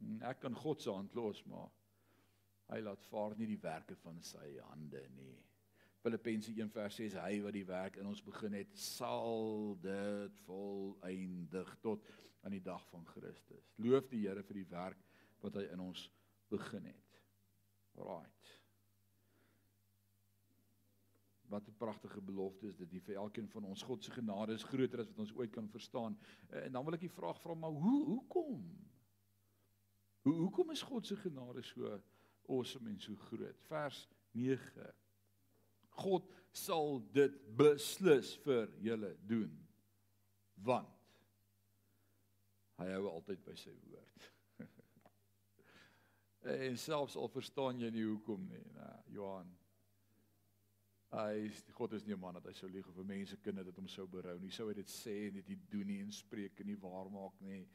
Hmm, ek kan God se hand los, maar Hy laat vaar nie die werke van sy hande nie. Filippense 1:6 sê hy wat die werk in ons begin het, sal dit volëindig tot aan die dag van Christus. Loof die Here vir die werk wat hy in ons begin het. Right. Wat 'n pragtige belofte is dit die vir elkeen van ons God se genade is groter as wat ons ooit kan verstaan. En dan wil ek die vraag vra maar hoe hoekom? Hoe hoekom is God se genade so awesome en so groot. Vers 9. God sal dit beslis vir julle doen. Want hy hou altyd by sy woord. en selfs al verstaan jy nie hoekom nie, nou Johan. Hy is God is nie 'n man dat hy sou lieg of vir mense kinders dit hom sou berou nie. Sou hy dit sê en dit doen nie en spreek en nie waar maak nie.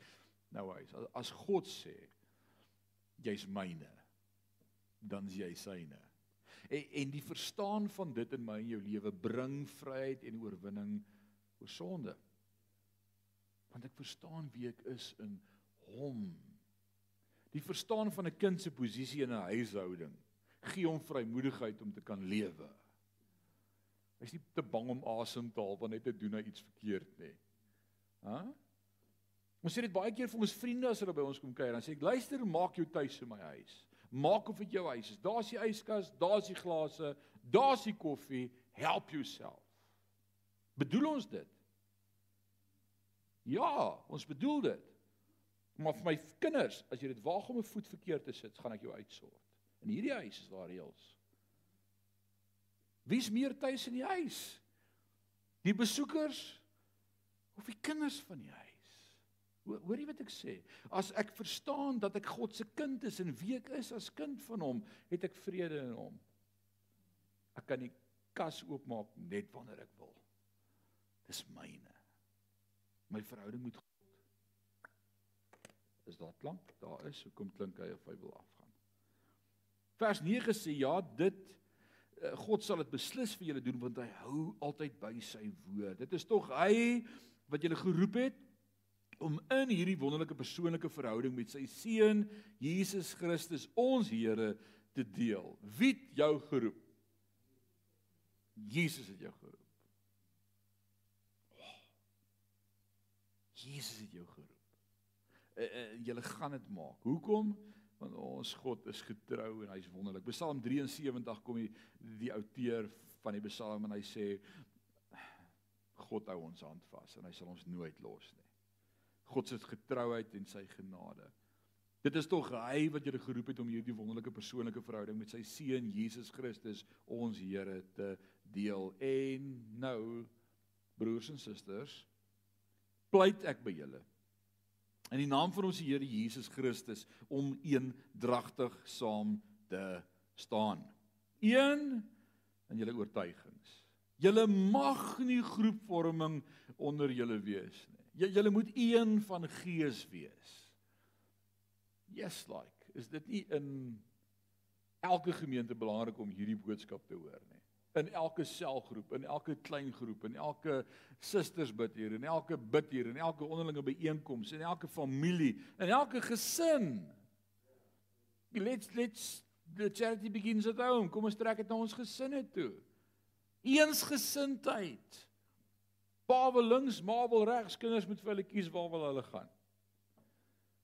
Nou hy as God sê jy's myne dan is jy syne. En en die verstaan van dit in my en jou lewe bring vryheid en oorwinning oor sonde. Want ek verstaan wie ek is in hom. Die verstaan van 'n kind se posisie in 'n huishouding gee hom vrymoedigheid om te kan lewe. Hy's nie te bang om asem te haal want net te doen hy iets verkeerd nie. Hæ? Ons sê dit baie keer vir ons vriende as hulle by ons kom kuier, dan sê ek luister, maak jou tuis in my huis. Maak of dit jou huis is. Daar's die yskas, daar's die glase, daar's die koffie, help jouself. Bedoel ons dit? Ja, ons bedoel dit. Maar vir my kinders, as jy dit waag om 'n voet verkeerd te sit, gaan ek jou uitsort. In hierdie huis is daar reëls. Wie's meer tuis in die huis? Die besoekers of die kinders van die huis? Hoor jy wat ek sê? As ek verstaan dat ek God se kind is en wie ek is as kind van hom, het ek vrede in hom. Ek kan die kas oopmaak net wanneer ek wil. Dis myne. My verhouding met God. Is daar klank? Daar is. Hoekom klink hy of hy wil afgaan? Vers 9 sê ja, dit eh, God sal dit beslis vir julle doen want hy hou altyd by sy woord. Dit is tog hy wat julle geroep het om in hierdie wonderlike persoonlike verhouding met sy seun Jesus Christus ons Here te deel. Wie het jou geroep? Jesus het jou geroep. Oh. Jesus het jou geroep. Uh, uh, julle gaan dit maak. Hoekom? Want ons God is getrou en hy's wonderlik. Psalm 73 kom die, die outeur van die Psalm en hy sê God hou ons hand vas en hy sal ons nooit los nie. God se getrouheid en sy genade. Dit is tog hy wat julle geroep het om hierdie wonderlike persoonlike verhouding met sy seun Jesus Christus, ons Here, te deel. En nou, broers en susters, pleit ek by julle in die naam van ons Here Jesus Christus om eendragtig saam te staan. Een in julle oortuigings. Julle mag nie groepvorming onder julle wees nie. J julle moet een van gees wees. Yes like, is dit nie in elke gemeente belangrik om hierdie boodskap te hoor nie? In elke selgroep, in elke klein groep, in elke susters bid hier, in elke bid hier, in elke onderlinge byeenkoms, in elke familie, in elke gesin. Let's let's the charity begins at home. Kom ons trek dit na ons gesinne toe. Eensgesindheid. Pa wil links, ma wil regs, kinders moet vir hulle kies waar wil hulle gaan.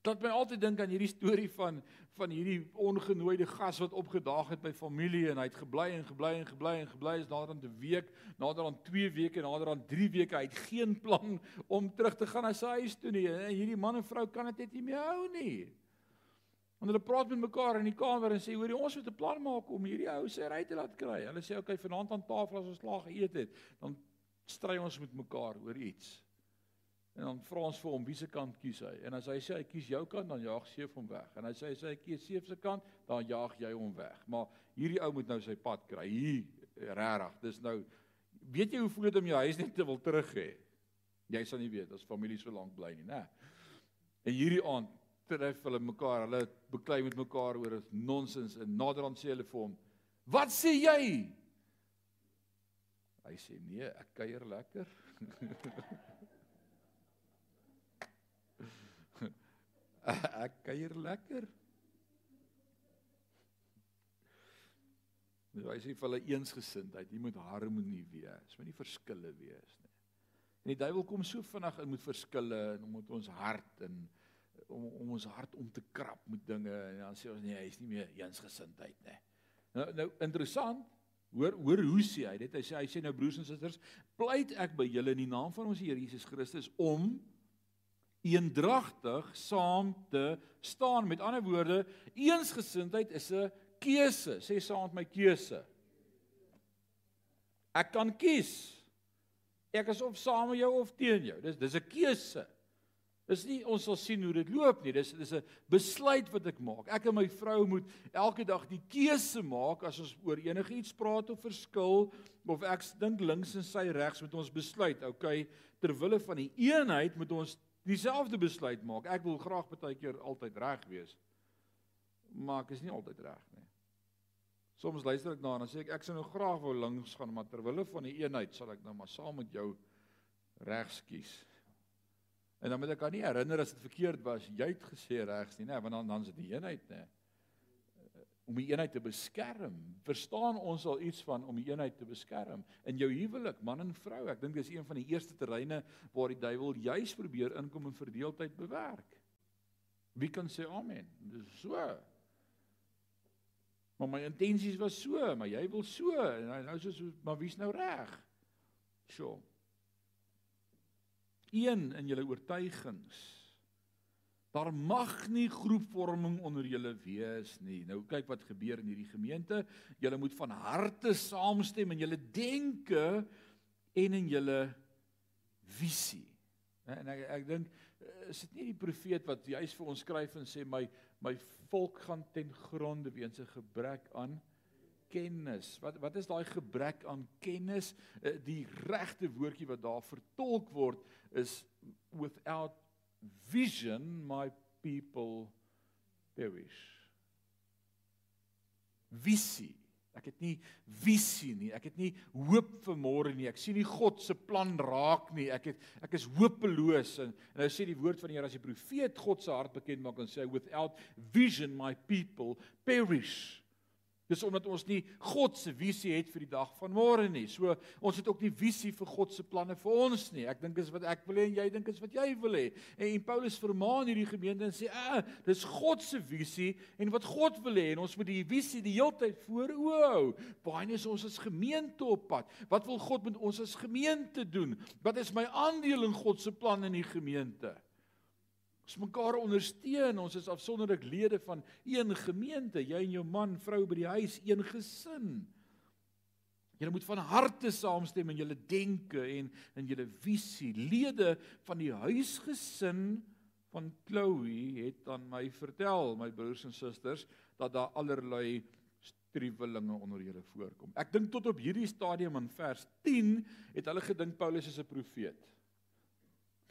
Dat my altyd dink aan hierdie storie van van hierdie ongenooide gas wat opgedaag het by familie en hy het gebly en gebly en gebly en gebly is nader aan 'n week, nader aan 2 weke, nader aan 3 weke. Hy het geen plan om terug te gaan na sy huis toe nie. En hierdie man en vrou kan dit net nie meer hou nie. En hulle praat met mekaar in die kamer en sê: "Hoorie, ons moet 'n plan maak om hierdie ou se ry te laat kry." Hulle sê: "Oké, okay, vanaand aan tafel as ons klaar geëet het, dan stry ons met mekaar oor iets. En dan vra ons vir hom wie se kant kies hy. En as hy sê hy kies jou kant, dan jaag Seef hom weg. En as hy sê hy kies Seef se kant, dan jaag jy hom weg. Maar hierdie ou moet nou sy pad kry. Hier regtig. Dis nou weet jy hoe voel dit om jou huis net te wil terug hê? Jy sal nie weet as familie so lank bly nie, né? En hierdie aand tref hulle mekaar. Hulle beklei met mekaar oor 'n nonsens en naderhand sê hulle vir hom: "Wat sê jy?" Hy sê nee, ek kuier lekker. ek kuier lekker. Nou hy sê vir hulle eensgesindheid, jy moet harmonie wees, moet nie verskille wees nie. En die duiwel kom so vinnig in met verskille en om met ons hart en om om ons hart om te krap met dinge en dan sê ons nee, hy's nie meer eensgesindheid nie. Nou nou interessant Hoor hoor hoe sê hy dit? Hy sê hy sê nou broers en susters, pleit ek by julle in die naam van ons Here Jesus Christus om eendragtig saam te staan. Met ander woorde, eensgesindheid is 'n keuse. Sê saam met my keuse. Ek kan kies. Ek is of saam met jou of teen jou. Dis dis 'n keuse. Dis nie ons sal sien hoe dit loop nie. Dis dis 'n besluit wat ek maak. Ek en my vrou moet elke dag die keuse maak as ons oor enigiets praat of verskil of ek dink links en sy regs moet ons besluit. Okay, ter wille van die eenheid moet ons dieselfde besluit maak. Ek wil graag baie keer altyd reg wees. Maar ek is nie altyd reg nie. Soms luister ek na en dan sê ek ek sou nou graag wou links gaan, maar ter wille van die eenheid sal ek nou maar saam met jou regs kies. En dan moet ek aan nie herinner as dit verkeerd was, jy het gesê regs nie, nê, want dan dan is dit die eenheid, nê. om die eenheid te beskerm. Verstaan ons al iets van om die eenheid te beskerm in jou huwelik, man en vrou? Ek dink dis een van die eerste terreine waar die duiwel juis probeer inkom en verdeeldheid bewerk. Wie kan sê amen? Dis so. Maar my intensies was so, maar jy wil so en nou is so maar wie's nou reg? So. Een in julle oortuigings Daar mag nie groepvorming onder julle wees nie. Nou kyk wat gebeur in hierdie gemeente. Julle moet van harte saamstem in julle denke en in julle visie. En ek ek dink is dit nie die profeet wat juis vir ons skryf en sê my my volk gaan ten gronde weens 'n gebrek aan kennis. Wat wat is daai gebrek aan kennis? Eh, die regte woordjie wat daar vertolk word is without vision my people perish. Visie. Ek het nie visie nie. Ek het nie hoop vir môre nie. Ek sien nie God se plan raak nie. Ek het ek is hopeloos en en nou sê die woord van die Here as die profeet God se hart bekend maak en sê without vision my people perish. Dis omdat ons nie God se visie het vir die dag van môre nie. So ons het ook nie visie vir God se planne vir ons nie. Ek dink is wat ek wil hê en jy dink is wat jy wil hê. En, en Paulus vermaan hierdie gemeente en sê, "Ag, ah, dis God se visie en wat God wil hê en ons moet die visie die heeltyd voor oë hou. Baie is ons as gemeente op pad. Wat wil God met ons as gemeente doen? Wat is my aandeel in God se plan in die gemeente?" Ons mekaar ondersteun. Ons is afsonderlik lede van een gemeente. Jy en jou man, vrou by die huis, een gesin. Julle moet van harte saamstem in julle denke en in julle visie. Lede van die huisgesin van Chloe het aan my vertel, my broers en susters, dat daar allerlei striwelinge onder julle voorkom. Ek dink tot op hierdie stadium in vers 10 het hulle gedink Paulus is 'n profeet.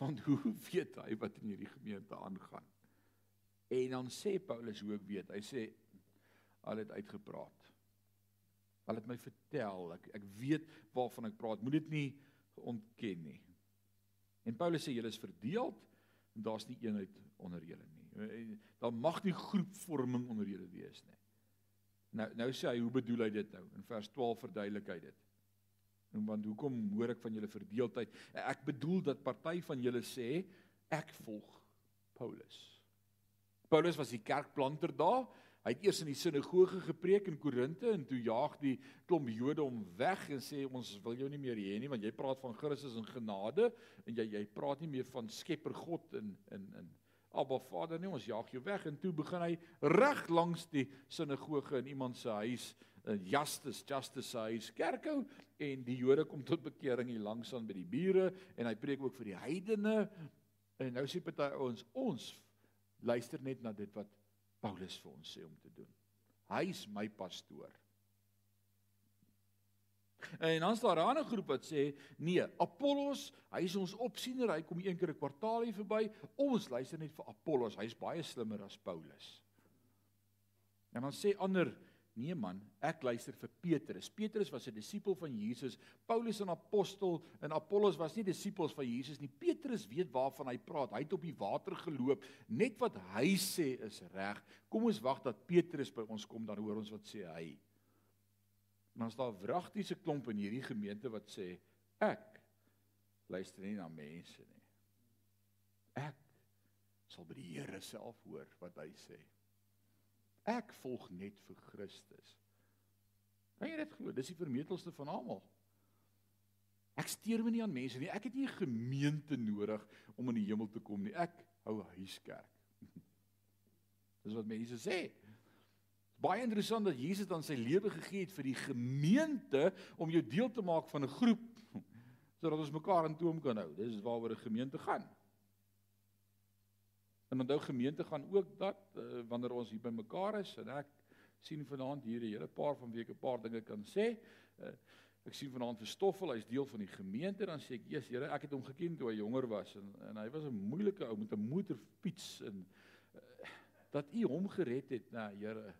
Want hoe weet hy wat in hierdie gemeente aangaan? En dan sê Paulus hoe ek weet. Hy sê al het uitgepraat. Al het my vertel. Ek ek weet waarvan ek praat. Moet dit nie ontken nie. En Paulus sê julle is verdeeld en daar's nie eenheid onder julle nie. Daar mag nie groepvorming onder julle wees nie. Nou nou sê hy hoe bedoel hy dit nou? In vers 12 verduidelik hy dit. Want hoekom hoor ek van julle verdeeldheid? Ek bedoel dat party van julle sê ek volg Paulus. Paulus was die kerkplanter daar. Hy het eers in die sinagoge gepreek in Korinte en toe jaag die klomp Jode hom weg en sê ons wil jou nie meer hê nie want jy praat van Christus en genade en jy jy praat nie meer van Skepper God en in in Abba Vader nie ons jaag jou weg en toe begin hy reg langs die sinagoge in iemand se huis Justus Justus se huis kerkhou en die Jode kom tot bekering hier langs aan by die bure en hy preek ook vir die heidene en nou sê party ons ons luister net na dit wat Paulus vir ons sê om te doen. Hy is my pastoor. En staan daar 'n ander groep wat sê nee, Apollos, hy is ons opsiener, hy kom een keer 'n kwartaal hier verby. Ons luister net vir Apollos, hy's baie slimmer as Paulus. En dan sê ander Nee man, ek luister vir Petrus. Petrus was 'n disipel van Jesus. Paulus 'n apostel en Apollos was nie disippels van Jesus nie. Petrus weet waarvan hy praat. Hy het op die water geloop. Net wat hy sê is reg. Kom ons wag dat Petrus by ons kom dan hoor ons wat sê hy. En dan staan wragtiese klomp in hierdie gemeente wat sê ek luister nie na mense nie. Ek sal by die Here self hoor wat hy sê. Ek volg net vir Christus. Kan jy dit glo? Dis die vermetelste van almal. Ek steur my nie aan mense nie. Ek het nie 'n gemeente nodig om in die hemel te kom nie. Ek hou huiskerk. Dis wat mense sê. Baie interessant dat Jesus dan sy lewe gegee het vir die gemeente om jou deel te maak van 'n groep sodat ons mekaar in toom kan hou. Dis waaroor 'n gemeente gaan. En onthou gemeente gaan ook dat uh, wanneer ons hier bymekaar is en ek sien vanaand hier 'n hele paar van week 'n paar dinge kan sê. Uh, ek sien vanaand vir Stoffel, hy's deel van die gemeente, dan sê ek: "Jesus, Here, ek het hom geken toe hy jonger was en en hy was 'n moeilike ou met 'n motorfiets en uh, dat U hom gered het, nou Here,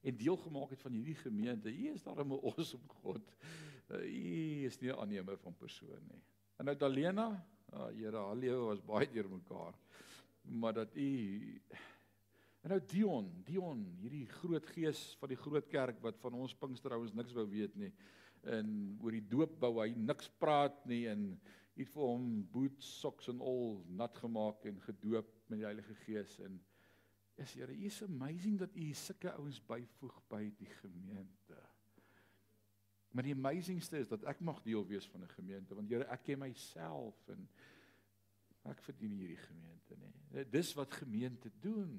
en deel gemaak het van hierdie gemeente. U is daar 'n awesome God. U uh, is nie 'n aannemer van persoon nie. En nou Dalena, ah Here, al jou was baie deurmekaar maar dat u En nou Dion, Dion, hierdie groot gees van die groot kerk wat van ons Pinksterouens niks wou weet nie. En oor die doop wou hy niks praat nie en het vir hom boots, socks en al nat gemaak en gedoop met die Heilige Gees en is Here, U is amazing dat U sulke ouens byvoeg by die gemeente. Maar die amazingste is dat ek mag deel wees van 'n gemeente want Here, ek ken myself en ek verdien hierdie gemeente nie. Dis wat gemeente doen.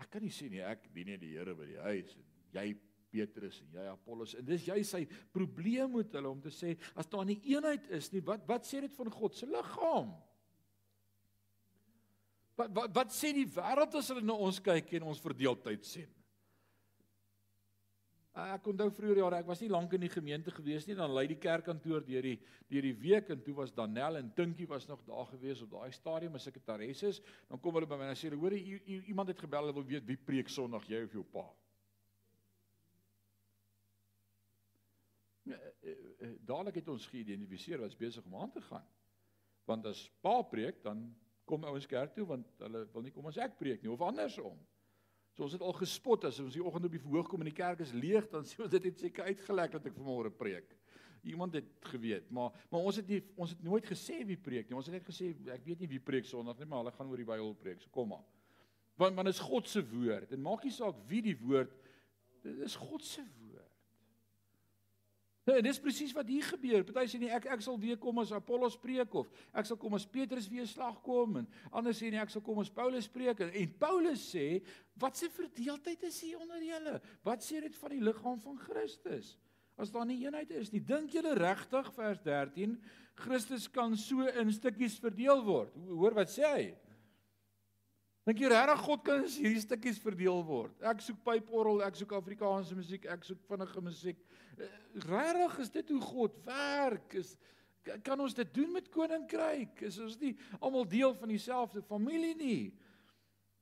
Ek kan nie sê nie ek dien nie die Here by die huis en jy Petrus en jy Apollos en dis jy sy probleem met hulle om te sê as daar nie eenheid is nie wat wat sê dit van God se liggaam? Wat wat wat sê die wêreld as hulle na ons kyk en ons verdeeldheid sien? Ek onthou vroeër jare, ek was nie lank in die gemeente gewees nie, dan lei die kerkkantoor deur die deur die week en toe was Danel en Tinkie was nog daar gewees op daai stadium as sekretaris is, dan kom hulle by my en sê, "Hoor, iemand het gebel, hulle wil weet wie preek Sondag, jy of jou pa?" Ja, eh, eh, dadelik het ons geïdentifiseer wat besig om aan te gaan. Want as pa preek, dan kom ouens kerk toe want hulle wil nie kom as ek preek nie of andersom. So ons het al gespot as ons die oggend op die verhoog kom en die kerk is leeg, dan sê ons dit het seker uitgelek dat ek vanmôre preek. Iemand het geweet, maar maar ons het nie ons het nooit gesê wie preek nie. Ons het net gesê ek weet nie wie preek Sondag nie, maar hulle gaan oor die Bybel preek. So kom maar. Want want is God se woord. Dit maak nie saak wie die woord dit is God se woord. Nee, dis presies wat hier gebeur. Party sê nee, ek ek sal weer kom as Apollos preek of ek sal kom as Petrus weer slag kom en ander sê nee, ek sal kom as Paulus preek en, en Paulus sê wat se verdeeldheid is hier onder julle? Wat sê dit van die liggaam van Christus? As daar nie eenheid is nie, dink julle regtig vers 13 Christus kan so in stukkies verdeel word? Hoor wat sê hy? Dink jy regtig God kan hierdie stukkies verdeel word? Ek soek pyporrel, ek soek Afrikaanse musiek, ek soek vinnige musiek. Eh, regtig is dit hoe God werk? Is kan ons dit doen met koninkryk? Is ons nie almal deel van dieselfde familie nie?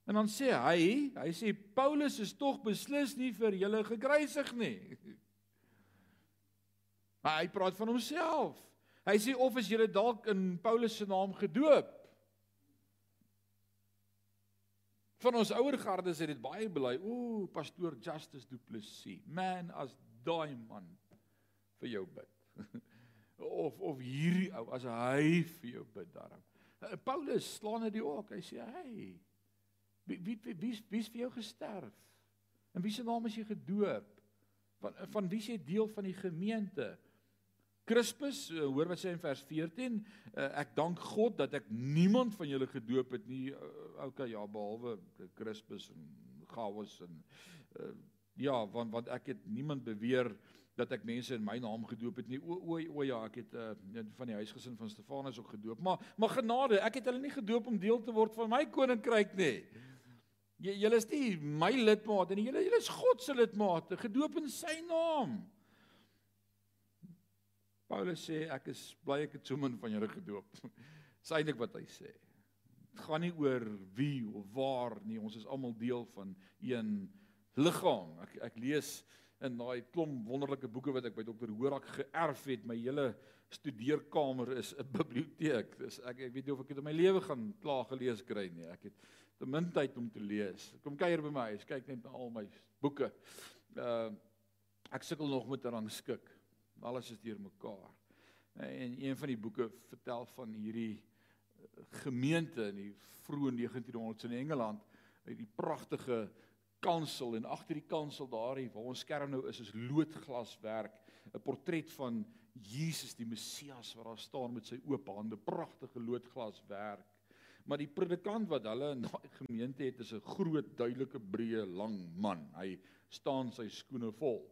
En dan sê hy, hy sê Paulus is tog beslis nie vir julle gekruisig nie. Maar hy praat van homself. Hy sê of is julle dalk in Paulus se naam gedoop? Van ons ouer gardes het dit baie bely. Ooh, pastoor Justice Du Plessis. Man as daai man vir jou bid. of of hierdie ou as hy vir jou bid daarom. Eh, Paulus slaan dit ook. Hy sê, "Hey, wie wie wie wie wie's vir jou gesterf? En wie se naam is jy gedoop? Van van wie jy deel van die gemeente?" Crispus, uh, hoor wat sê in vers 14, uh, eh, ek dank God dat ek niemand van julle gedoop het nie. Okay, ja, behalwe Crispus en Gaius en ja, want want ek het niemand beweer dat ek mense in my naam gedoop het nie. O o, o ja, ek het uh, van die huisgesin van Stefanus ook gedoop. Maar maar genade, ek het hulle nie gedoop om deel te word van my koninkryk nie. J julle is nie my lidmate nie. Julle julle is God se lidmate, gedoop in sy naam. Paulus sê ek is bly ek het so min van julle gedoop. Dis eintlik wat hy sê. Dit gaan nie oor wie of waar nie, ons is almal deel van een liggaam. Ek ek lees in daai klomp wonderlike boeke wat ek by dokter Horak geërf het. My hele studeerkamer is 'n biblioteek. Dis ek ek weet nie of ek dit in my lewe gaan klaar gelees kry nie. Ek het te min tyd om te lees. Kom kuier by my huis, kyk net na al my boeke. Uh ek sukkel nog met daaraan skik alles is deurmekaar. En een van die boeke vertel van hierdie eh, gemeente in die vroeë 1900s in Engeland, uit die pragtige kansel en agter die kansel daar waar ons skerm nou is is loodglaswerk, 'n portret van Jesus die Messias wat daar staan met sy oop hande, pragtige loodglaswerk. Maar die predikant wat hulle in daai gemeente het, is 'n groot, duidelike, breë, lang man. Hy staan sy skoene vol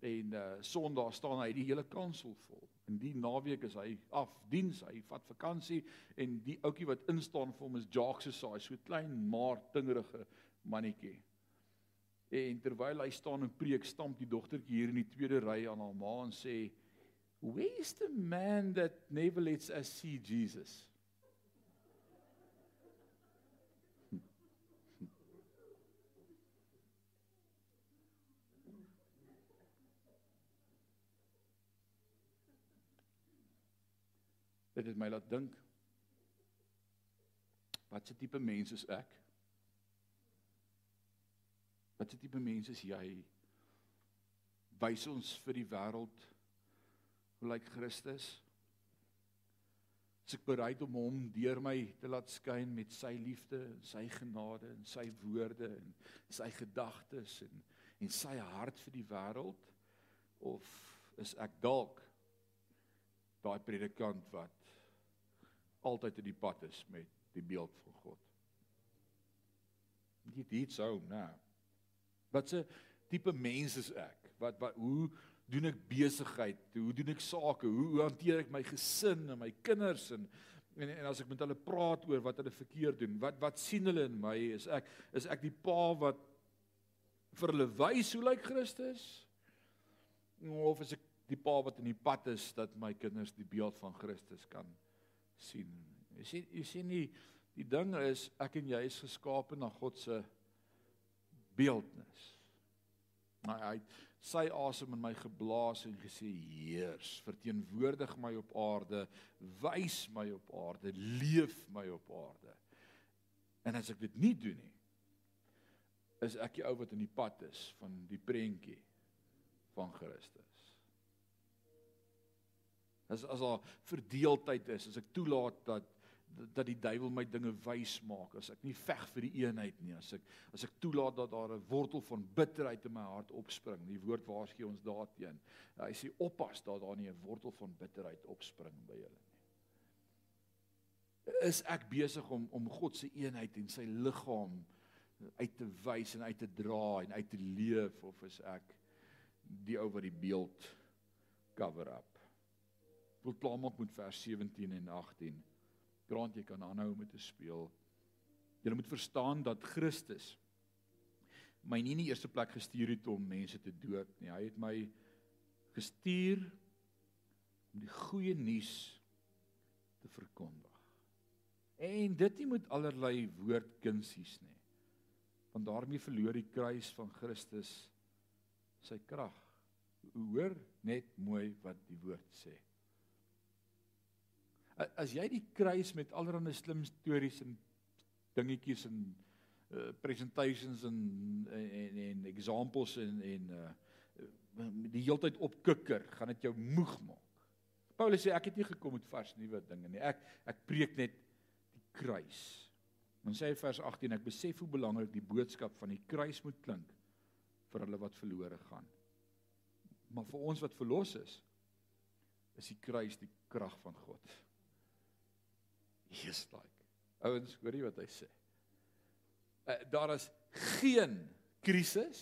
en uh Sondag staan hy die hele kansel vol. En die naweek is hy af diens, hy vat vakansie en die ouetjie wat instaan vir hom is Jacques se saai, so klein maar tingerige mannetjie. En terwyl hy staan en preek, stamp die dogtertjie hier in die tweede ry aan haar ma en sê, "Where is the man that never lets us see Jesus?" Dit het my laat dink. Wat 'n tipe mens is ek? Wat 'n tipe mens is jy? Wys ons vir die wêreld hoe lyk Christus? Is ek bereid om hom deur my te laat skyn met sy liefde sy genade en sy woorde en sy gedagtes en en sy hart vir die wêreld of is ek dalk daai predikant wat altyd in die pad is met die beeld van God. Dit sou, nee. Wat 'n tipe mens is ek? Wat wat hoe doen ek besigheid? Hoe doen ek sake? Hoe, hoe hanteer ek my gesin en my kinders en en, en as ek met hulle praat oor wat hulle verkeerd doen, wat wat sien hulle in my? Is ek is ek die pa wat vir hulle wys hoe lyk Christus? Of is ek die pa wat in die pad is dat my kinders die beeld van Christus kan sien? Jy sien jy sien nie die ding is ek en jy is geskape na God se beeldnis. Maar hy het sy asem in my geblaas en gesê heers verteenwoordig my op aarde wys my op aarde leef my op aarde en as ek dit nie doen nie is ek die ou wat in die pad is van die prentjie van Christus as as daar verdeeldheid is as ek toelaat dat dat die duiwel my dinge wys maak. As ek nie veg vir die eenheid nie as ek as ek toelaat dat daar 'n wortel van bitterheid in my hart opspring die woord waarsku ons daarteen. Hy sê oppas dat daar nie 'n wortel van bitterheid opspring by julle nie. Is ek besig om om God se eenheid en sy liggaam uit te wys en uit te dra en uit te leef of is ek die ou wat die beeld cover up? Wil klaarmaak met vers 17 en 18 Grant jy kan aanhou met te speel. Jy moet verstaan dat Christus my nie in die eerste plek gestuur het om mense te doop nie. Hy het my gestuur om die goeie nuus te verkondig. En dit nie met allerlei woordkunsies nie. Want daarmee verloor die kruis van Christus sy krag. Hoor net mooi wat die woord sê as jy die kruis met allerlei slim stories en dingetjies en uh, presentations en en en examples en en uh, die heeltyd opkikker, gaan dit jou moeg maak. Paulus sê ek het nie gekom met vars nuwe dinge nie. Ek ek preek net die kruis. Dan sê vers 18 ek besef hoe belangrik die boodskap van die kruis moet klink vir hulle wat verlore gaan. Maar vir ons wat verlos is, is die kruis die krag van God. Jesus like. Ouens, hoor jy wat hy sê? Uh, daar is geen krisis,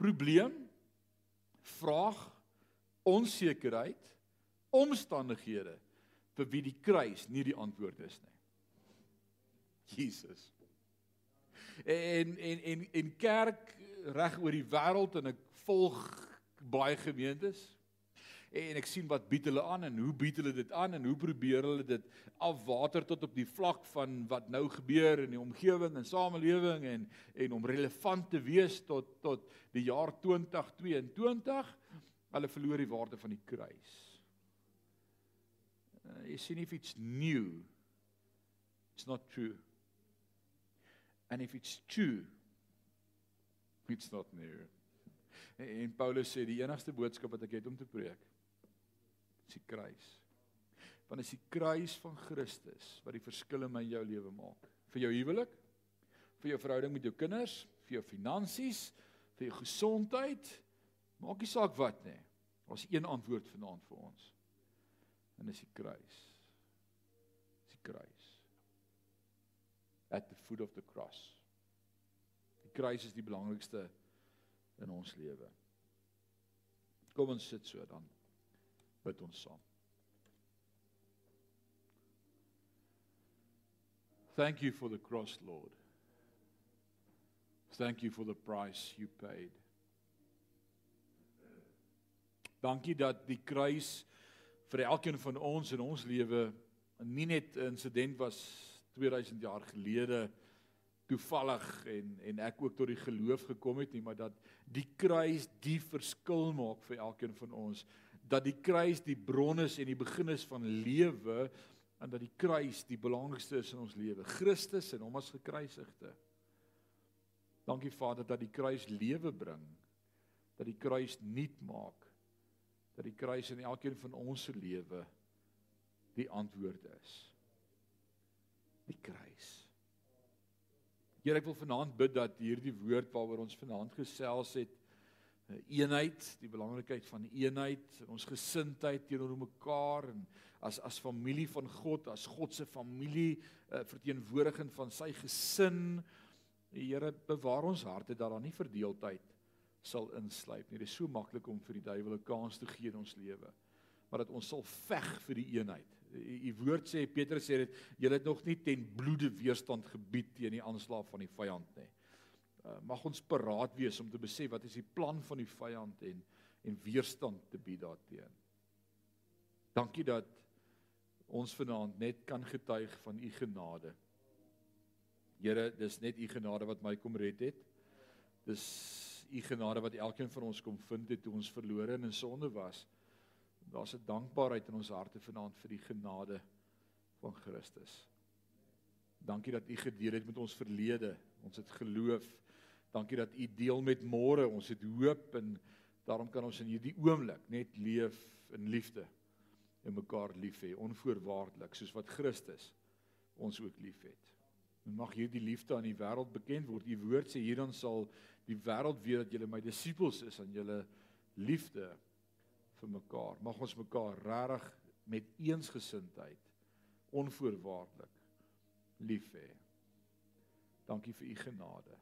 probleem, vraag, onsekerheid, omstandighede vir wie die kruis nie die antwoord is nie. Jesus. En en en en kerk reg oor die wêreld en ek volg baie gemeentes en ek sien wat bied hulle aan en hoe bied hulle dit aan en hoe probeer hulle dit afwater tot op die vlak van wat nou gebeur in die omgewing en samelewing en en om relevant te wees tot tot die jaar 2022 hulle verloor die waarde van die kruis. Uh, jy sien if it's new it's not true. And if it's true it's not new. En Paulus sê die enigste boodskap wat ek het om te preek is die kruis. Want dit is die kruis van Christus wat die verskil in my jou lewe maak. Vir jou huwelik, vir jou verhouding met jou kinders, vir jou finansies, vir jou gesondheid, maak nie saak wat nie. Daar's een antwoord vanaand vir ons. En dis die kruis. Dis die kruis. At the foot of the cross. Die kruis is die belangrikste in ons lewe. Kom ons sit so dan bid ons saam. Thank you for the cross, Lord. Thank you for the price you paid. Dankie dat die kruis vir elkeen van ons in ons lewe nie net 'n insident was 2000 jaar gelede toevallig en en ek ook tot die geloof gekom het nie, maar dat die kruis die verskil maak vir elkeen van ons dat die kruis die bron is en die begin is van lewe en dat die kruis die belangrikste is in ons lewe. Christus en hom as gekruisigde. Dankie Vader dat die kruis lewe bring. Dat die kruis nuut maak. Dat die kruis in elkeen van ons se lewe die antwoord is. Die kruis. Here ek wil vanaand bid dat hierdie woord waaroor ons vanaand gesels het, eenheid, die belangrikheid van eenheid, ons gesindheid teenoor mekaar en as as familie van God, as God se familie, uh, verteenwoordiging van sy gesin. Die Here bewaar ons harte dat daar nie verdeeldheid sal insluip nie. Dit is so maklik om vir die duiwel 'n kans te gee in ons lewe. Maar dat ons sal veg vir die eenheid. U woord sê Petrus sê dit, julle het nog nie ten bloede weerstand gebied teen die aanslag van die vyand nie. Uh, mag ons paraat wees om te besef wat is die plan van die vyand en en weerstand te bied daarteen. Dankie dat ons vanaand net kan getuig van u genade. Here, dis net u genade wat my kom red het. Dis u genade wat elkeen van ons kom vind het toe ons verlore en in sonde was. Daar's 'n dankbaarheid in ons harte vanaand vir die genade van Christus. Dankie dat u gedeel het met ons verlede. Ons het geloof. Dankie dat u deel met môre. Ons het hoop en daarom kan ons in hierdie oomblik net leef in liefde en mekaar lief hê onvoorwaardelik soos wat Christus ons ook liefhet. En mag hierdie liefde aan die wêreld bekend word. U woord sê hierdan sal die wêreld weet dat julle my disippels is aan julle liefde vir mekaar. Mag ons mekaar regtig met eensgesindheid onvoorwaardelik lief hê. Dankie vir u genade.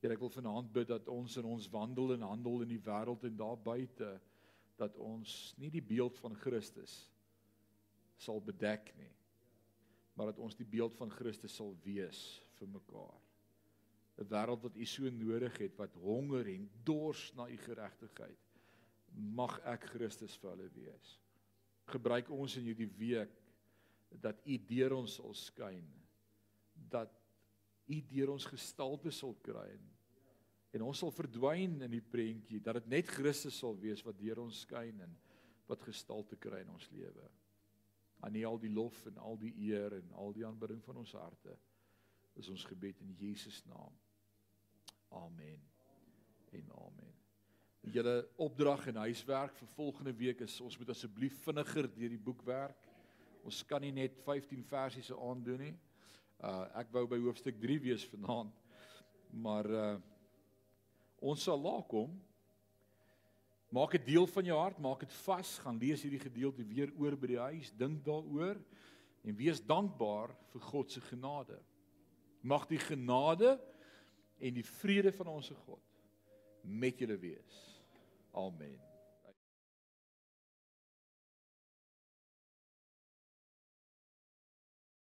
Here ek wil vanaand bid dat ons in ons wandel en handel in die wêreld en daar buite dat ons nie die beeld van Christus sal bedek nie maar dat ons die beeld van Christus sal wees vir mekaar. 'n wêreld wat u so nodig het wat honger en dors na u geregtigheid. Mag ek Christus vir hulle wees. Gebruik ons in hierdie week dat u deur ons sal skyn dat u deur ons gestalte sal kry en en ons sal verdwyn in die prentjie dat dit net Christus sal wees wat deur ons skyn en wat gestalte kry in ons lewe. Aan U al die lof en al die eer en al die aanbidding van ons harte is ons gebed in Jesus naam. Amen. En amen. Julle opdrag en huiswerk vir volgende week is ons moet asseblief vinniger deur die boek werk. Ons kan nie net 15 versies aandoen nie. Uh ek wou by hoofstuk 3 wees vanaand. Maar uh Ons sal laat kom. Maak dit deel van jou hart, maak dit vas, gaan lees hierdie gedeelte weer oor by die huis, dink daaroor en wees dankbaar vir God se genade. Mag die genade en die vrede van ons God met julle wees. Amen.